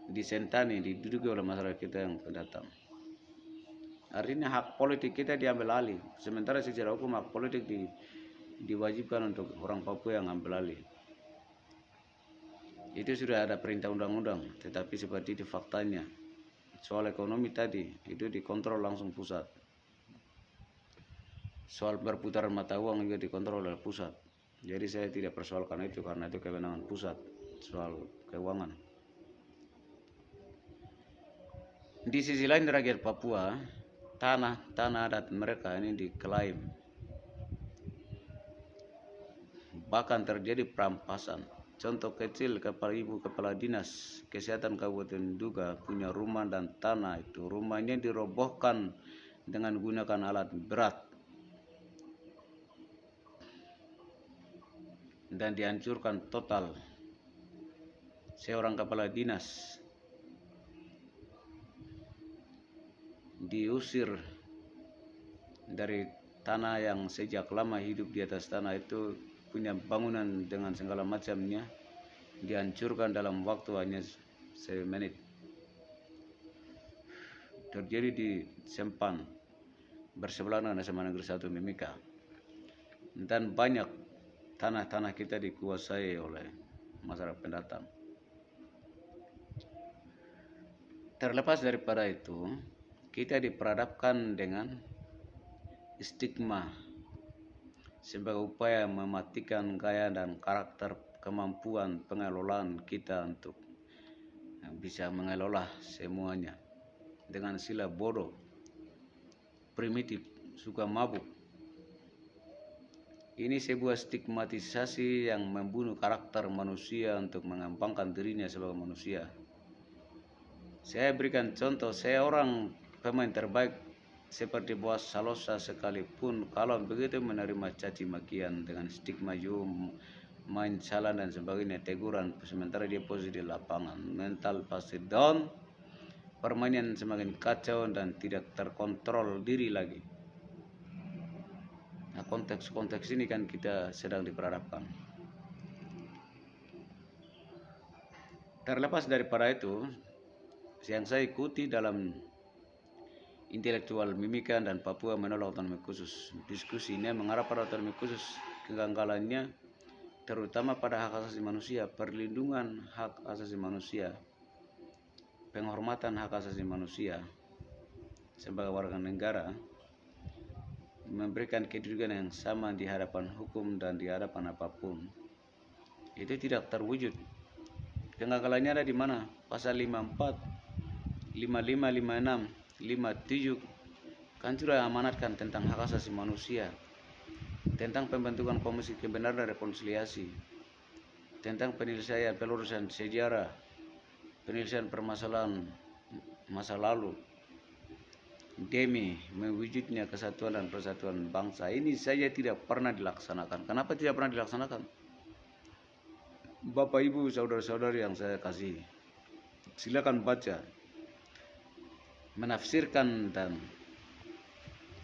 Speaker 1: Di Sentani diduduki oleh masyarakat kita yang pendatang. Artinya hak politik kita diambil alih. Sementara secara hukum hak politik di, diwajibkan untuk orang Papua yang ambil alih. Itu sudah ada perintah undang-undang tetapi seperti itu faktanya soal ekonomi tadi itu dikontrol langsung pusat. Soal berputaran mata uang juga dikontrol oleh pusat. Jadi saya tidak persoalkan itu karena itu kewenangan pusat soal keuangan. Di sisi lain rakyat Papua tanah tanah adat mereka ini diklaim. Bahkan terjadi perampasan Contoh kecil kepala ibu kepala dinas kesehatan Kabupaten Duga punya rumah dan tanah itu. Rumahnya dirobohkan dengan gunakan alat berat. Dan dihancurkan total. Seorang kepala dinas diusir dari tanah yang sejak lama hidup di atas tanah itu punya bangunan dengan segala macamnya dihancurkan dalam waktu hanya semenit terjadi di Sempan bersebelahan dengan SMA Negeri 1 Mimika. Dan banyak tanah-tanah kita dikuasai oleh masyarakat pendatang. Terlepas daripada itu kita diperadapkan dengan stigma sebagai upaya mematikan gaya dan karakter kemampuan pengelolaan kita untuk bisa mengelola semuanya dengan sila bodoh, primitif, suka mabuk. Ini sebuah stigmatisasi yang membunuh karakter manusia untuk mengembangkan dirinya sebagai manusia. Saya berikan contoh, saya orang pemain terbaik seperti bos Salosa sekalipun kalau begitu menerima caci makian dengan stigma jum main salah dan sebagainya teguran sementara dia posisi di lapangan. Mental pasti down permainan semakin kacau dan tidak terkontrol diri lagi. Nah konteks-konteks ini kan kita sedang diperhadapkan. Terlepas daripada itu yang saya ikuti dalam intelektual Mimika dan Papua menolak otonomi khusus. Diskusi ini mengarah pada otonomi khusus kegagalannya terutama pada hak asasi manusia, perlindungan hak asasi manusia. penghormatan hak asasi manusia sebagai warga negara memberikan kedudukan yang sama di hadapan hukum dan di hadapan apa pun itu tidak terwujud kegagalannya ada di mana pasal 54 55 56 57 kan sudah amanatkan tentang hak asasi manusia tentang pembentukan komisi kebenaran dan rekonsiliasi tentang penyelesaian pelurusan sejarah penyelesaian permasalahan masa lalu demi mewujudnya kesatuan dan persatuan bangsa ini saja tidak pernah dilaksanakan. Kenapa tidak pernah dilaksanakan? Bapak Ibu saudara-saudari yang saya kasih, silakan baca, menafsirkan dan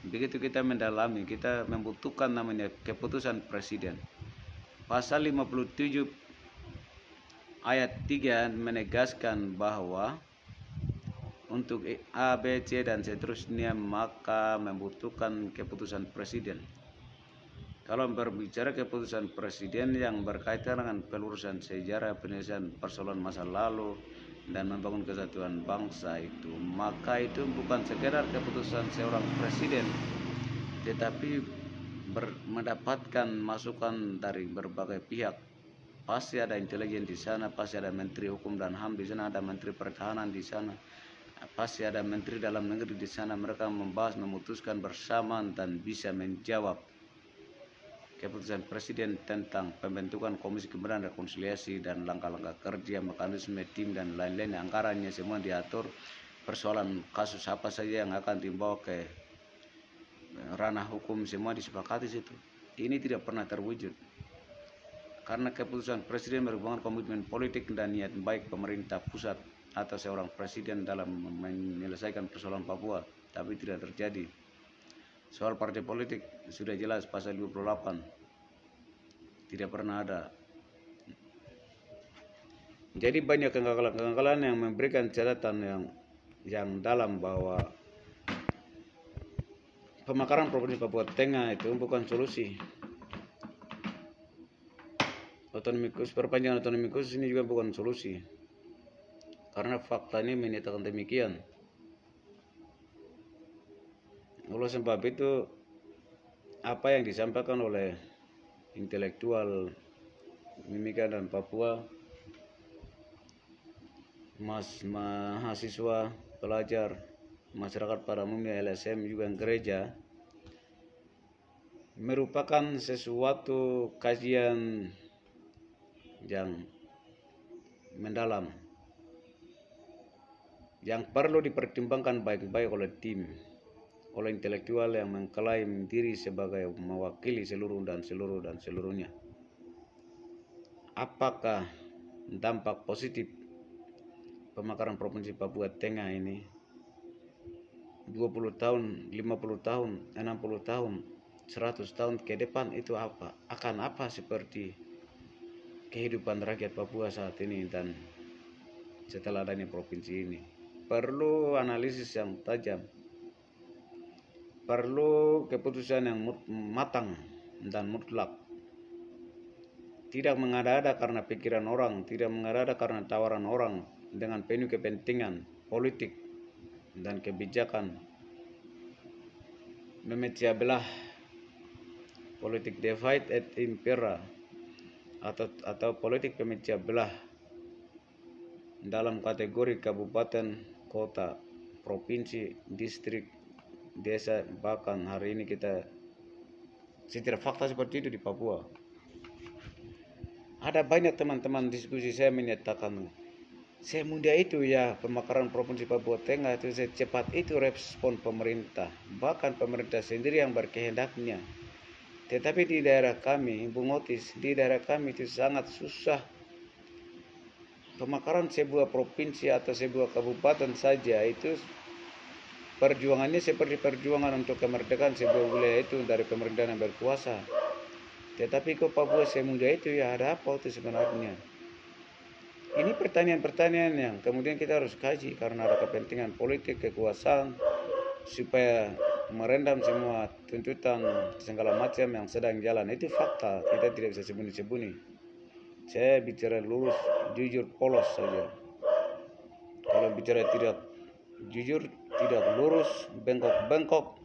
Speaker 1: begitu kita mendalami, kita membutuhkan namanya keputusan presiden. Pasal 57 ayat 3 menegaskan bahwa untuk A, B, C dan seterusnya maka membutuhkan keputusan presiden. Kalau berbicara keputusan presiden yang berkaitan dengan pelurusan sejarah, penyelesaian persoalan masa lalu, dan membangun kesatuan bangsa itu, maka itu bukan sekedar keputusan seorang presiden, tetapi ber, mendapatkan masukan dari berbagai pihak. Pasti ada intelijen di sana, pasti ada menteri hukum dan ham di sana, ada menteri pertahanan di sana, pasti ada menteri dalam negeri di sana. Mereka membahas, memutuskan bersama dan bisa menjawab keputusan presiden tentang pembentukan komisi kebenaran rekonsiliasi dan langkah-langkah kerja, mekanisme tim dan lain-lain. Anggarannya semua diatur persoalan kasus apa saja yang akan dibawa ke ranah hukum semua disepakati situ. Ini tidak pernah terwujud karena keputusan presiden merupakan komitmen politik dan niat baik pemerintah pusat atau seorang presiden dalam menyelesaikan persoalan Papua, tapi tidak terjadi. Soal partai politik sudah jelas pasal 28 tidak pernah ada. Jadi banyak kegagalan-kegagalan yang memberikan catatan yang yang dalam bahwa pemakaran provinsi Papua Tengah itu bukan solusi. Otonomi khusus perpanjangan otonomi khusus ini juga bukan solusi. Karena fakta ini menyatakan demikian oleh sebab itu apa yang disampaikan oleh intelektual Mimika dan Papua mas mahasiswa pelajar masyarakat para umumnya LSM juga gereja merupakan sesuatu kajian yang mendalam yang perlu dipertimbangkan baik-baik oleh tim oleh intelektual yang mengklaim diri sebagai mewakili seluruh dan seluruh dan seluruhnya apakah dampak positif pemakaran provinsi Papua Tengah ini 20 tahun, 50 tahun, 60 tahun, 100 tahun ke depan itu apa? Akan apa seperti kehidupan rakyat Papua saat ini dan setelah adanya provinsi ini. Perlu analisis yang tajam, perlu keputusan yang matang dan mutlak. Tidak mengada-ada karena pikiran orang, tidak mengada-ada karena tawaran orang dengan penuh kepentingan politik dan kebijakan memecah belah politik divide et impera atau atau politik pemecah belah dalam kategori kabupaten, kota, provinsi, distrik, desa, bahkan hari ini kita secara fakta seperti itu di Papua. Ada banyak teman-teman diskusi saya menyatakan semudah itu ya pemakaran provinsi Papua Tengah itu secepat itu respon pemerintah bahkan pemerintah sendiri yang berkehendaknya tetapi di daerah kami, Bung Otis, di daerah kami itu sangat susah. Pemakaran sebuah provinsi atau sebuah kabupaten saja itu perjuangannya seperti perjuangan untuk kemerdekaan sebuah wilayah itu dari pemerintahan yang berkuasa. Tetapi kok Papua semudah itu ya ada apa itu sebenarnya? Ini pertanyaan-pertanyaan yang kemudian kita harus kaji karena ada kepentingan politik, kekuasaan, supaya merendam semua tuntutan segala macam yang sedang jalan itu fakta kita tidak bisa sembunyi-sembunyi saya bicara lurus jujur polos saja kalau bicara tidak jujur tidak lurus bengkok-bengkok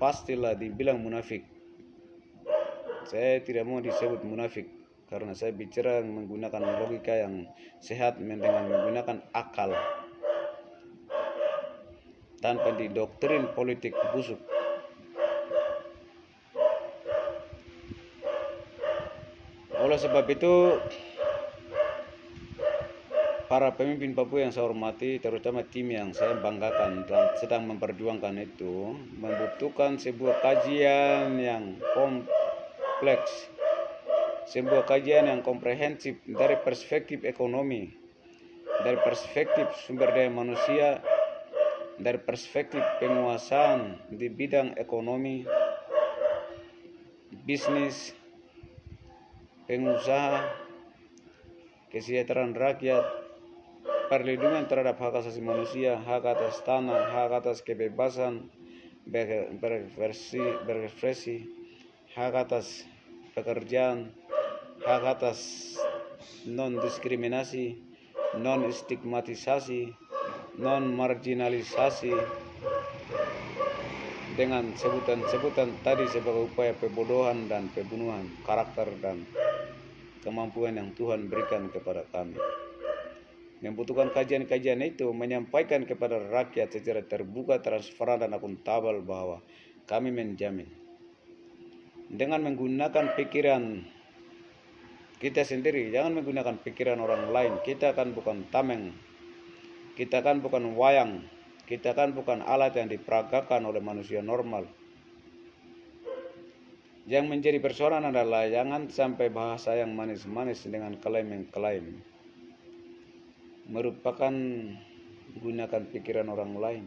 Speaker 1: pastilah dibilang munafik saya tidak mau disebut munafik karena saya bicara menggunakan logika yang sehat dengan menggunakan akal tanpa didoktrin politik busuk. Oleh sebab itu, para pemimpin Papua yang saya hormati, terutama tim yang saya banggakan dan sedang memperjuangkan itu, membutuhkan sebuah kajian yang kompleks sebuah kajian yang komprehensif dari perspektif ekonomi, dari perspektif sumber daya manusia, dari perspektif penguasaan di bidang ekonomi, bisnis, pengusaha, kesejahteraan rakyat, perlindungan terhadap hak asasi manusia, hak atas tanah, hak atas kebebasan berekspresi, hak atas pekerjaan, hak atas non diskriminasi, non stigmatisasi, non marginalisasi dengan sebutan-sebutan tadi sebagai upaya pembodohan dan pembunuhan karakter dan kemampuan yang Tuhan berikan kepada kami. Membutuhkan kajian-kajian itu menyampaikan kepada rakyat secara terbuka, transparan, dan akuntabel bahwa kami menjamin dengan menggunakan pikiran kita sendiri jangan menggunakan pikiran orang lain. Kita kan bukan tameng kita kan bukan wayang kita kan bukan alat yang diperagakan oleh manusia normal. Yang menjadi persoalan adalah jangan sampai bahasa yang manis-manis dengan klaim yang klaim merupakan gunakan pikiran orang lain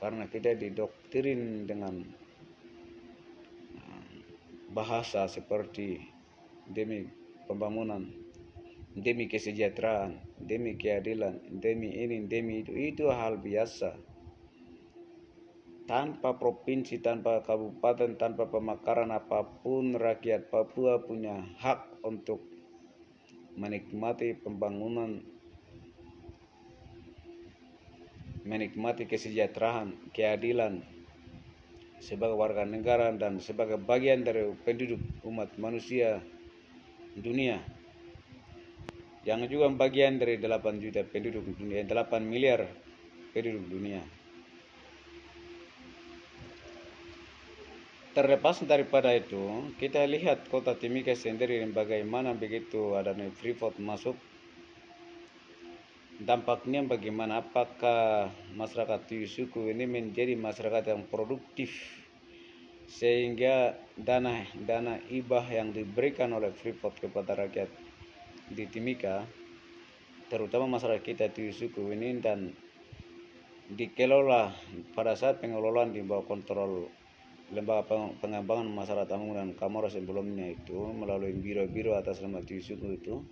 Speaker 1: karena kita didoktrin dengan bahasa seperti demi pembangunan, demi kesejahteraan, demi keadilan, demi ini, demi itu. Itu hal biasa. Tanpa provinsi, tanpa kabupaten, tanpa pemakaran apa pun, rakyat Papua punya hak untuk menikmati pembangunan, menikmati kesejahteraan, keadilan, sebagai warga negara dan sebagai bagian dari penduduk umat manusia dunia. Yang juga bagian dari 8 juta penduduk dunia 8 miliar penduduk dunia. Terlepas daripada itu kita lihat kota Timika sendiri bagaimana begitu adanya Freeport masuk dampaknya bagaimana? Apakah masyarakat Tuyusuku ini menjadi masyarakat yang produktif? Sehingga dana dana ibah yang diberikan oleh Freeport kepada rakyat di Timika terutama masyarakat kita di suku ini dan dikelola pada saat pengelolaan di bawah kontrol lembaga pengembangan masyarakat Amung dan Kamora sebelumnya itu melalui biro-biro atas nama suku itu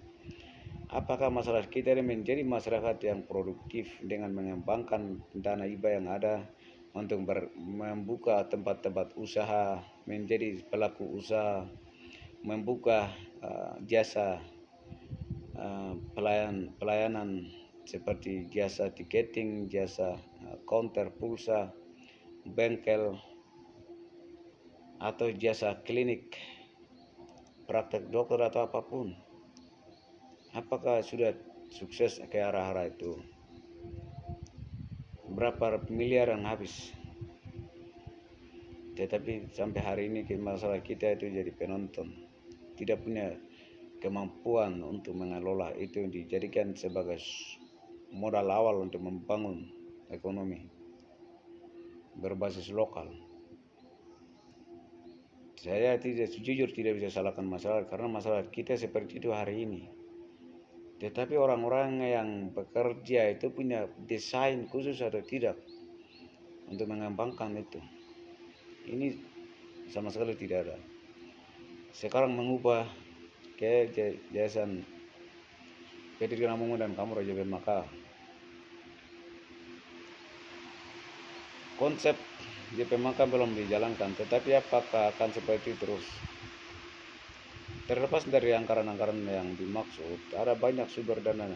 Speaker 1: apakah masyarakat kita ini menjadi masyarakat yang produktif dengan mengembangkan dana ibah yang ada untuk membuka tempat-tempat usaha, menjadi pelaku usaha, membuka uh, jasa uh, pelayan, pelayanan seperti jasa tiketing, jasa uh, counter pulsa, bengkel, atau jasa klinik, praktek dokter atau apa pun. Apakah sudah sukses ke arah-arah itu? berapa miliar yang habis? Tetapi sampai hari ini masalah kita itu jadi penonton. Tidak punya kemampuan untuk mengelola itu dijadikan sebagai modal awal untuk membangun ekonomi berbasis lokal. Saya tidak jujur tidak bisa salahkan masalah karena masalah kita seperti itu hari ini tetapi orang-orang yang bekerja itu punya desain khusus atau tidak untuk mengembangkan itu. Ini sama sekali tidak ada. Sekarang mengubah ke PT Namungu dan kamu Raja maka konsep di Maka belum dijalankan, tetapi apakah akan seperti terus? Terlepas dari anggaran-anggaran yang dimaksud, ada banyak sumber dana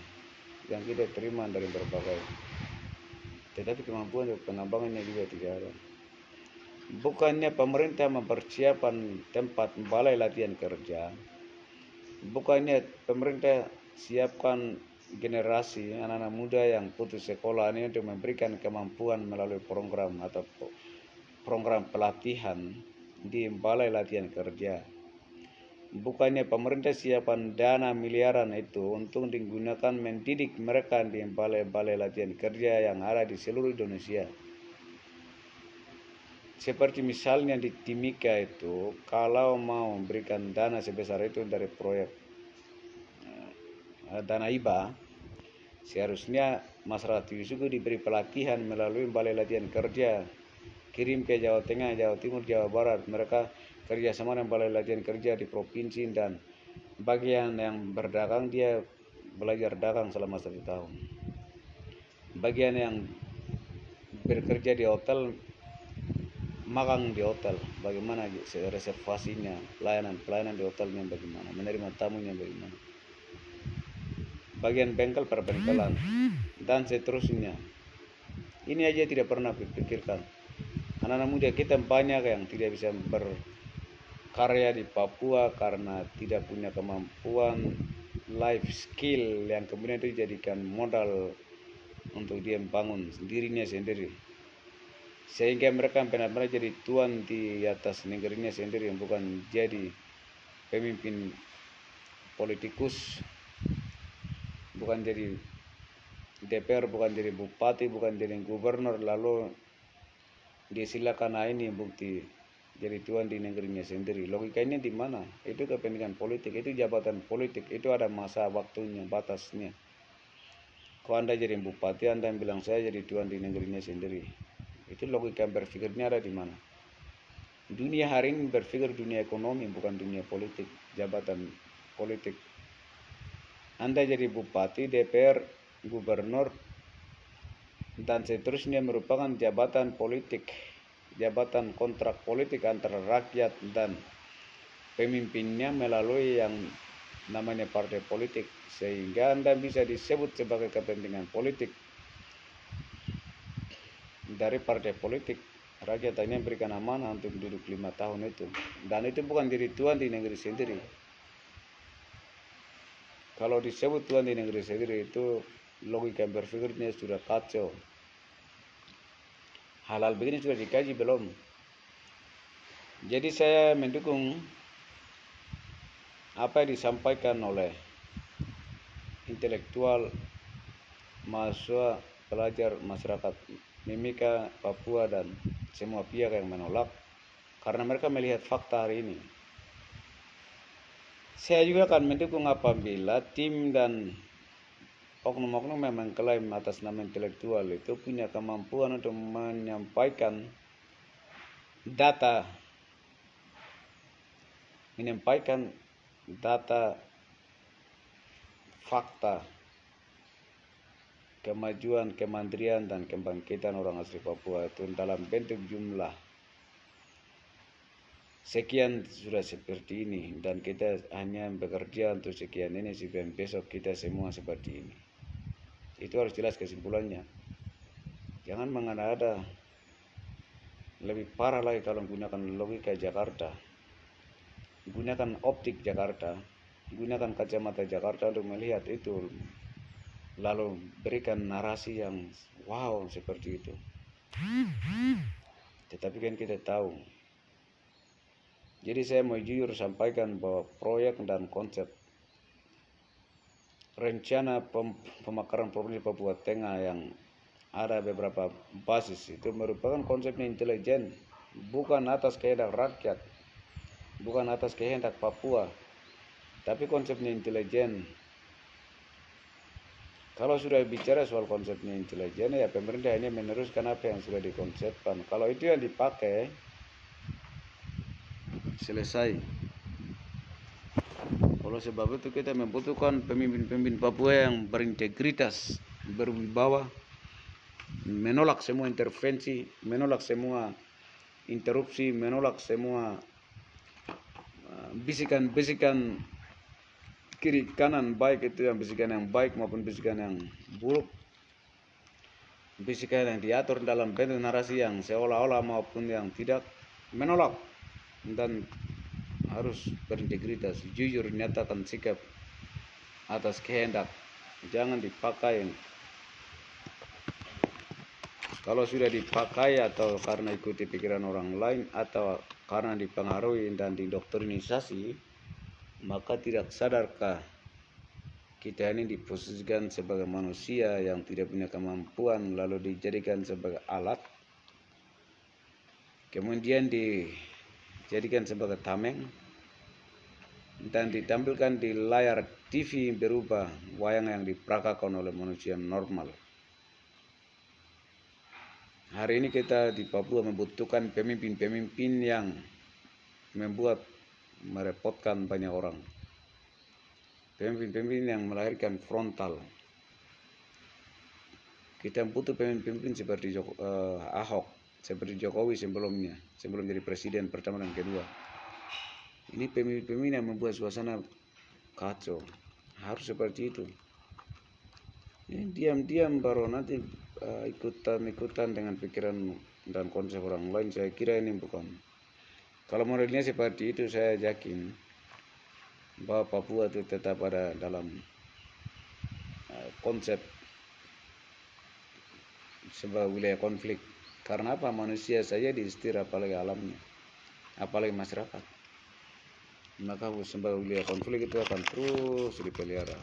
Speaker 1: yang kita terima dari berbagai tetapi kemampuan penambangannya juga tidak ada bukannya pemerintah mempersiapkan tempat balai latihan kerja bukannya pemerintah siapkan generasi anak-anak muda yang putus sekolah ini untuk memberikan kemampuan melalui program atau program pelatihan di balai latihan kerja. Bukannya pemerintah siapkan dana miliaran itu untuk digunakan mendidik mereka di balai-balai latihan kerja yang ada di seluruh Indonesia. Seperti misalnya di Timika itu, kalau mau memberikan dana sebesar itu dari proyek eh, dana IBA, seharusnya masyarakat juga diberi pelatihan melalui balai latihan kerja kirim ke Jawa Tengah, Jawa Timur, Jawa Barat. Mereka kerjasama dengan balai latihan kerja di provinsi dan bagian yang berdagang dia belajar dagang selama satu tahun. Bagian yang bekerja di hotel magang di hotel. Bagaimana reservasinya pelayanan pelayanan di hotelnya bagaimana menerima tamunya bagaimana. Bagian bengkel perbengkelan dan seterusnya. Ini aja tidak pernah dipikirkan. Anak-anak muda kita banyak yang tidak bisa berkarya di Papua karena tidak punya kemampuan life skill yang kemudian itu dijadikan modal untuk dia membangun dirinya sendiri. Sehingga mereka benar-benar jadi tuan di atas negerinya sendiri yang bukan jadi pemimpin politikus bukan jadi DPR bukan jadi bupati bukan jadi gubernur lalu disilakan nah ini bukti jadi tuan di negerinya sendiri. Logikanya di mana? Itu kepentingan politik itu jabatan politik itu ada masa waktunya batasnya. Kalau anda jadi bupati anda bilang saya jadi tuan di negerinya sendiri? Itu logika berpikirnya ada di mana? Dunia hari ini berpikir dunia ekonomi bukan dunia politik, jabatan politik. Anda jadi bupati, DPR, gubernur, dan seterusnya merupakan jabatan politik, jabatan kontrak politik antara rakyat dan pemimpinnya melalui yang namanya partai politik. Sehingga Anda bisa disebut sebagai kepentingan politik dari partai politik. Rakyat hanya berikan amanah untuk duduk lima tahun itu. Dan itu bukan diri tuan di negeri sendiri. Kalau disebut tuan di negeri sendiri itu logika berpikirnya sudah kacau halal begini sudah dikaji belum jadi saya mendukung apa yang disampaikan oleh intelektual mahasiswa pelajar masyarakat Mimika, Papua, dan semua pihak yang menolak karena mereka melihat fakta hari ini. Saya juga akan mendukung apabila tim dan oknum-oknum yang mengklaim atas nama intelektual itu punya kemampuan untuk menyampaikan data menyampaikan data fakta kemajuan, kemandirian, dan kebangkitan orang asli Papua itu dalam bentuk jumlah. Sekian sudah seperti ini dan kita hanya bekerja untuk sekian ini supaya besok kita semua seperti ini itu harus jelas kesimpulannya jangan mengada-ada lebih parah lagi kalau menggunakan logika Jakarta gunakan optik Jakarta gunakan kacamata Jakarta untuk melihat itu lalu berikan narasi yang wow seperti itu. Tetapi kan kita tahu. Jadi saya mau jujur sampaikan bahwa proyek dan konsep rencana pem pemakaran provinsi Papua Tengah yang ada beberapa basis itu merupakan konsepnya intelijen bukan atas kehendak rakyat bukan atas kehendak Papua tapi konsepnya intelijen kalau sudah bicara soal konsepnya intelijen ya pemerintah ini meneruskan apa yang sudah dikonsepkan. Kalau itu yang dipakai selesai. Kalau sebab itu kita membutuhkan pemimpin-pemimpin Papua yang berintegritas, berwibawa, menolak semua intervensi, menolak semua interupsi, menolak semua uh, bisikan-bisikan kiri kanan baik itu yang bisikan yang baik maupun bisikan yang buruk. Bisikan yang diatur dalam bentuk narasi yang seolah-olah maupun yang tidak menolak. Dan harus berintegritas jujur nyatakan sikap atas kehendak. Jangan dipakai. Kalau sudah dipakai atau karena ikuti pikiran orang lain atau karena dipengaruhi dan didoktrinisasi maka tidak sadarkah kita ini diposisikan sebagai manusia yang tidak punya kemampuan lalu dijadikan sebagai alat? Kemudian dijadikan sebagai tameng dan ditampilkan di layar TV berubah wayang yang diperagakan oleh manusia normal hari ini kita di Papua membutuhkan pemimpin-pemimpin yang membuat merepotkan banyak orang pemimpin-pemimpin yang melahirkan frontal. Kita butuh pemimpin-pemimpin seperti uh, Ahok, seperti Jokowi sebelumnya, sebelum jadi presiden pertama dan kedua. Ini pemimpin-pemimpin yang membuat suasana kacau. Harus seperti itu. Ini diam-diam baru nanti uh, ikutan-ikutan dengan pikiran dan konsep orang lain. Saya kira ini bukan. Kalau modelnya seperti itu saya yakin bahwa Papua itu tetap ada dalam uh, konsep sebuah wilayah konflik. Karena apa? Manusia saja diistir apalagi alamnya, apalagi masyarakat. Maka wilayah konflik itu akan terus dipelihara.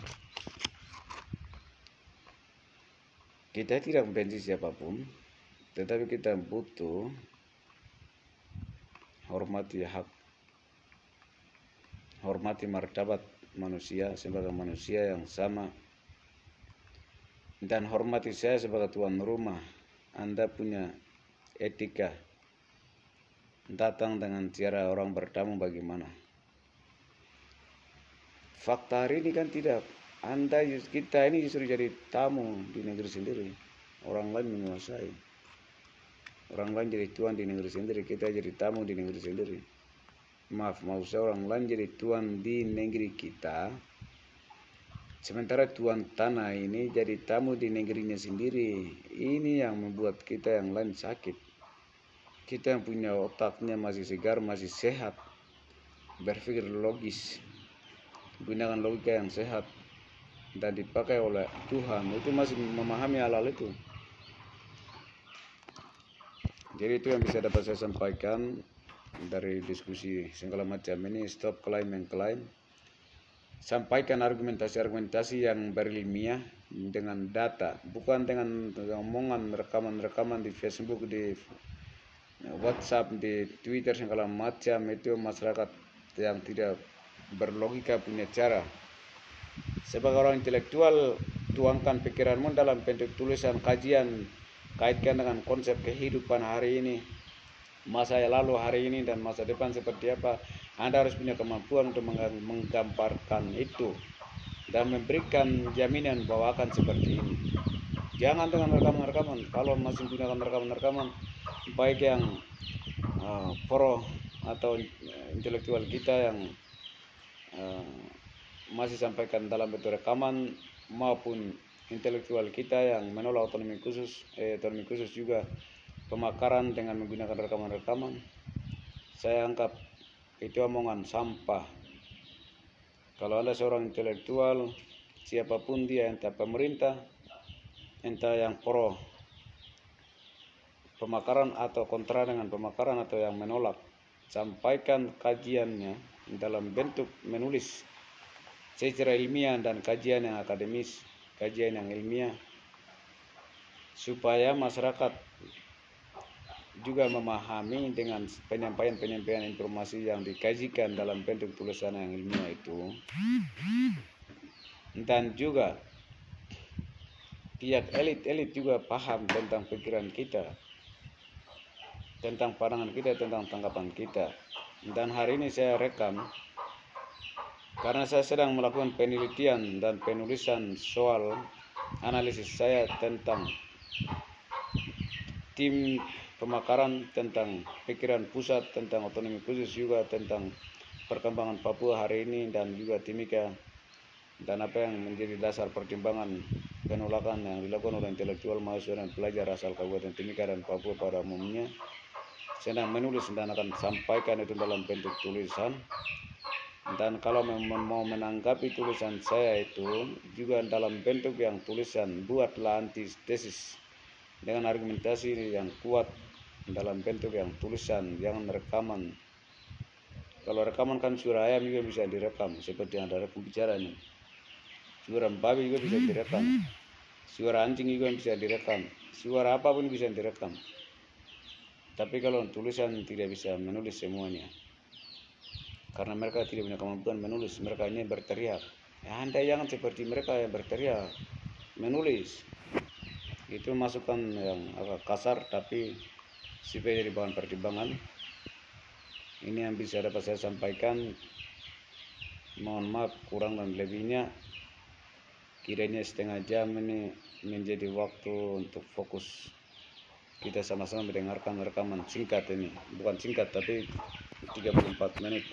Speaker 1: Kita tidak membenci siapa pun, tetapi kita butuh hormati hak hormati martabat manusia sebagai manusia yang sama dan hormati saya sebagai tuan rumah Anda punya etika datang dengan cara orang bertamu bagaimana fakta hari ini kan tidak. Anda kita ini justru jadi tamu di negeri sendiri. Orang lain menguasai. Orang lain jadi tuan di negeri sendiri. Kita jadi tamu di negeri sendiri. Maaf mau seorang lain jadi tuan di negeri kita. Sementara tuan tanah ini jadi tamu di negerinya sendiri. Ini yang membuat kita yang lain sakit. Kita yang punya otaknya masih segar masih sehat. Berpikir logis gunakan logika yang sehat dan dipakai oleh Tuhan itu masih memahami hal-hal itu. Jadi itu yang bisa dapat saya sampaikan dari diskusi segala macam ini. Stop klaim yang klaim sampaikan argumentasi-argumentasi yang berilmiah dengan data bukan dengan omongan rekaman-rekaman di Facebook di WhatsApp di Twitter segala macam. Itu masyarakat yang tidak berlogika punya cara. Sebagai orang intelektual tuangkan pikiranmu dalam bentuk tulisan kajian kaitkan dengan konsep kehidupan hari ini masa yang lalu hari ini dan masa depan seperti apa. Anda harus punya kemampuan untuk menggambarkan itu dan memberikan jaminan bahwa akan seperti ini. Jangan dengan rekaman-rekaman. Kalau masih gunakan rekaman-rekaman baik yang uh, pro atau intelektual kita yang masih sampaikan dalam bentuk rekaman maupun intelektual kita yang menolak otonomi khusus eh, otonomi khusus juga pemakaran dengan menggunakan rekaman-rekaman. Saya anggap itu omongan sampah. Kalau ada seorang intelektual siapa pun dia entah pemerintah entah yang pro pemakaran atau kontra dengan pemakaran atau yang menolak sampaikan kajiannya dalam bentuk menulis secara ilmiah dan kajian yang akademis kajian yang ilmiah supaya masyarakat juga memahami dengan penyampaian-penyampaian informasi yang dikajikan dalam bentuk tulisan yang ilmiah itu. Dan juga pihak elit-elit juga paham tentang pikiran kita tentang pandangan kita tentang tanggapan kita dan hari ini saya rekam karena saya sedang melakukan penelitian dan penulisan soal analisis saya tentang tim pemakaran tentang pikiran pusat tentang otonomi khusus juga tentang perkembangan Papua hari ini dan juga Timika dan apa yang menjadi dasar pertimbangan penolakan yang dilakukan oleh intelektual mahasiswa dan pelajar asal Kabupaten Timika dan Papua pada umumnya sedang menulis dan akan sampaikan itu dalam bentuk tulisan. Dan kalau memang mau menanggapi tulisan saya itu juga dalam bentuk yang tulisan buatlah antitesis dengan argumentasi yang kuat dalam bentuk yang tulisan jangan rekaman. Kalau rekaman kan suara ayam juga bisa direkam seperti yang ada pembicaraan ini. Suara babi juga bisa direkam. Suara anjing juga bisa direkam. Suara apa pun bisa direkam tapi kalau tulisan tidak bisa menulis semuanya karena mereka tidak punya kemampuan menulis mereka hanya berteriak. Ya anda jangan seperti mereka yang berteriak menulis. Itu masukan yang agak kasar tapi supaya jadi bahan pertimbangan. Ini yang bisa dapat saya sampaikan. Mohon maaf kurang dan lebihnya. Kiranya setengah jam ini menjadi waktu untuk fokus kita sama-sama mendengarkan rekaman singkat ini. Bukan singkat tapi 34 menit.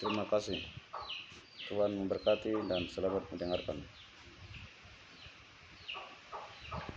Speaker 1: Terima kasih. Tuhan memberkati dan selamat mendengarkan